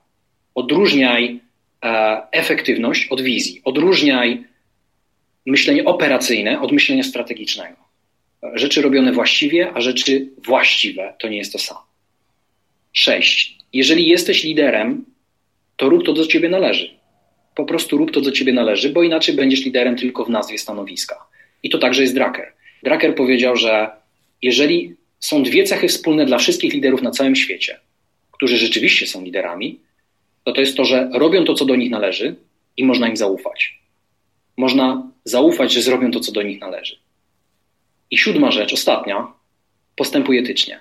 Odróżniaj e, efektywność od wizji. Odróżniaj myślenie operacyjne od myślenia strategicznego. Rzeczy robione właściwie, a rzeczy właściwe to nie jest to samo. Sześć. Jeżeli jesteś liderem, to rób to, co do ciebie należy po prostu rób to, co ciebie należy, bo inaczej będziesz liderem tylko w nazwie stanowiska. I to także jest Drucker. Drucker powiedział, że jeżeli są dwie cechy wspólne dla wszystkich liderów na całym świecie, którzy rzeczywiście są liderami, to to jest to, że robią to, co do nich należy i można im zaufać. Można zaufać, że zrobią to, co do nich należy. I siódma rzecz, ostatnia, postępuj etycznie.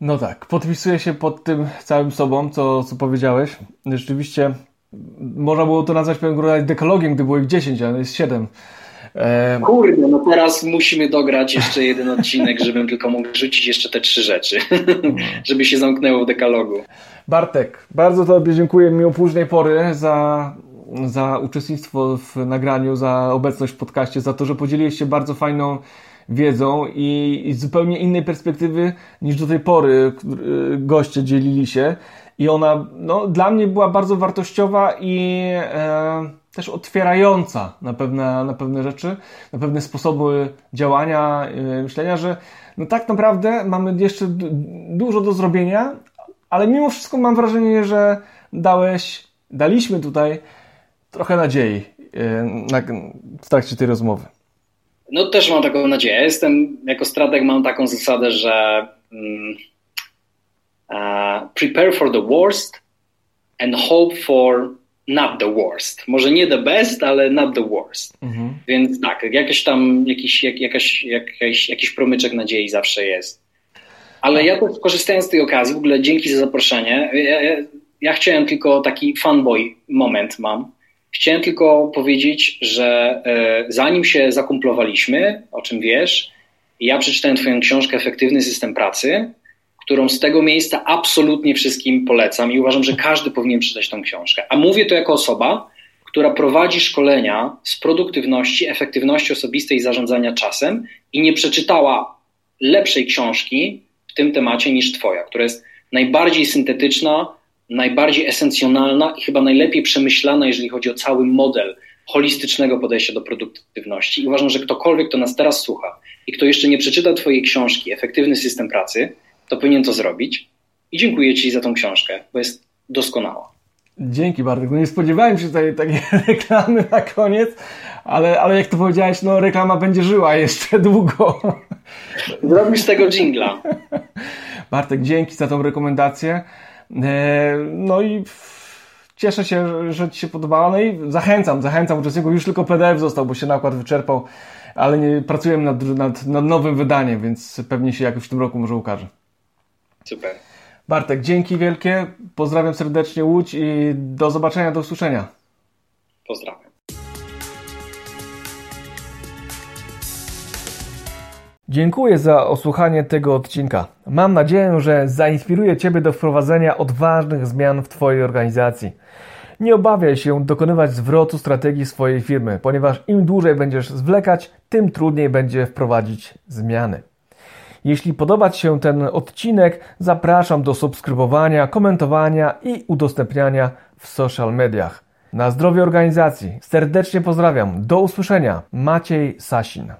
No tak, podpisuję się pod tym całym sobą, co, co powiedziałeś. Rzeczywiście można było to nazwać pewnego rodzaju dekologiem, gdy było ich 10, ale jest 7. Kurde, no teraz musimy dograć jeszcze jeden odcinek, żebym tylko mógł rzucić jeszcze te trzy rzeczy, żeby się zamknęło w dekalogu. Bartek, bardzo Tobie dziękuję. Mimo późnej pory za, za uczestnictwo w nagraniu, za obecność w podcaście, za to, że podzieliłeś się bardzo fajną wiedzą i, i z zupełnie innej perspektywy niż do tej pory goście dzielili się. I ona no, dla mnie była bardzo wartościowa i e, też otwierająca na pewne, na pewne rzeczy, na pewne sposoby działania, e, myślenia, że no tak naprawdę mamy jeszcze dużo do zrobienia, ale mimo wszystko mam wrażenie, że dałeś, daliśmy tutaj trochę nadziei e, w trakcie tej rozmowy. No też mam taką nadzieję. Jestem, jako strateg mam taką zasadę, że mm, Uh, prepare for the worst and hope for not the worst. Może nie the best, ale not the worst. Mhm. Więc tak, jakiś tam jakiś, jak, jakaś, jakaś, jakiś promyczek nadziei zawsze jest. Ale ja też korzystając z tej okazji, w ogóle dzięki za zaproszenie. Ja, ja, ja chciałem tylko taki fanboy moment mam. Chciałem tylko powiedzieć, że e, zanim się zakumplowaliśmy, o czym wiesz, ja przeczytałem Twoją książkę Efektywny System Pracy którą z tego miejsca absolutnie wszystkim polecam i uważam, że każdy powinien przeczytać tą książkę. A mówię to jako osoba, która prowadzi szkolenia z produktywności, efektywności osobistej i zarządzania czasem i nie przeczytała lepszej książki w tym temacie niż Twoja, która jest najbardziej syntetyczna, najbardziej esencjonalna i chyba najlepiej przemyślana, jeżeli chodzi o cały model holistycznego podejścia do produktywności. I uważam, że ktokolwiek, kto nas teraz słucha i kto jeszcze nie przeczyta Twojej książki Efektywny system pracy, to powinien to zrobić. I dziękuję Ci za tą książkę, bo jest doskonała. Dzięki Bartek. No nie spodziewałem się tutaj takiej reklamy na koniec, ale, ale jak to powiedziałeś, no reklama będzie żyła jeszcze długo. Zrobisz tego jingla. Bartek, dzięki za tą rekomendację. E, no i cieszę się, że Ci się podobała. No i zachęcam, zachęcam uczestników. Już tylko PDF został, bo się nakład wyczerpał, ale nie, pracujemy nad, nad, nad nowym wydaniem, więc pewnie się jakoś w tym roku może ukaże. Super. Bartek, dzięki wielkie. Pozdrawiam serdecznie Łódź i do zobaczenia, do usłyszenia. Pozdrawiam. Dziękuję za osłuchanie tego odcinka. Mam nadzieję, że zainspiruje Ciebie do wprowadzenia odważnych zmian w Twojej organizacji. Nie obawiaj się dokonywać zwrotu strategii swojej firmy, ponieważ im dłużej będziesz zwlekać, tym trudniej będzie wprowadzić zmiany. Jeśli podoba Ci się ten odcinek, zapraszam do subskrybowania, komentowania i udostępniania w social mediach. Na zdrowie organizacji. Serdecznie pozdrawiam. Do usłyszenia. Maciej Sasin.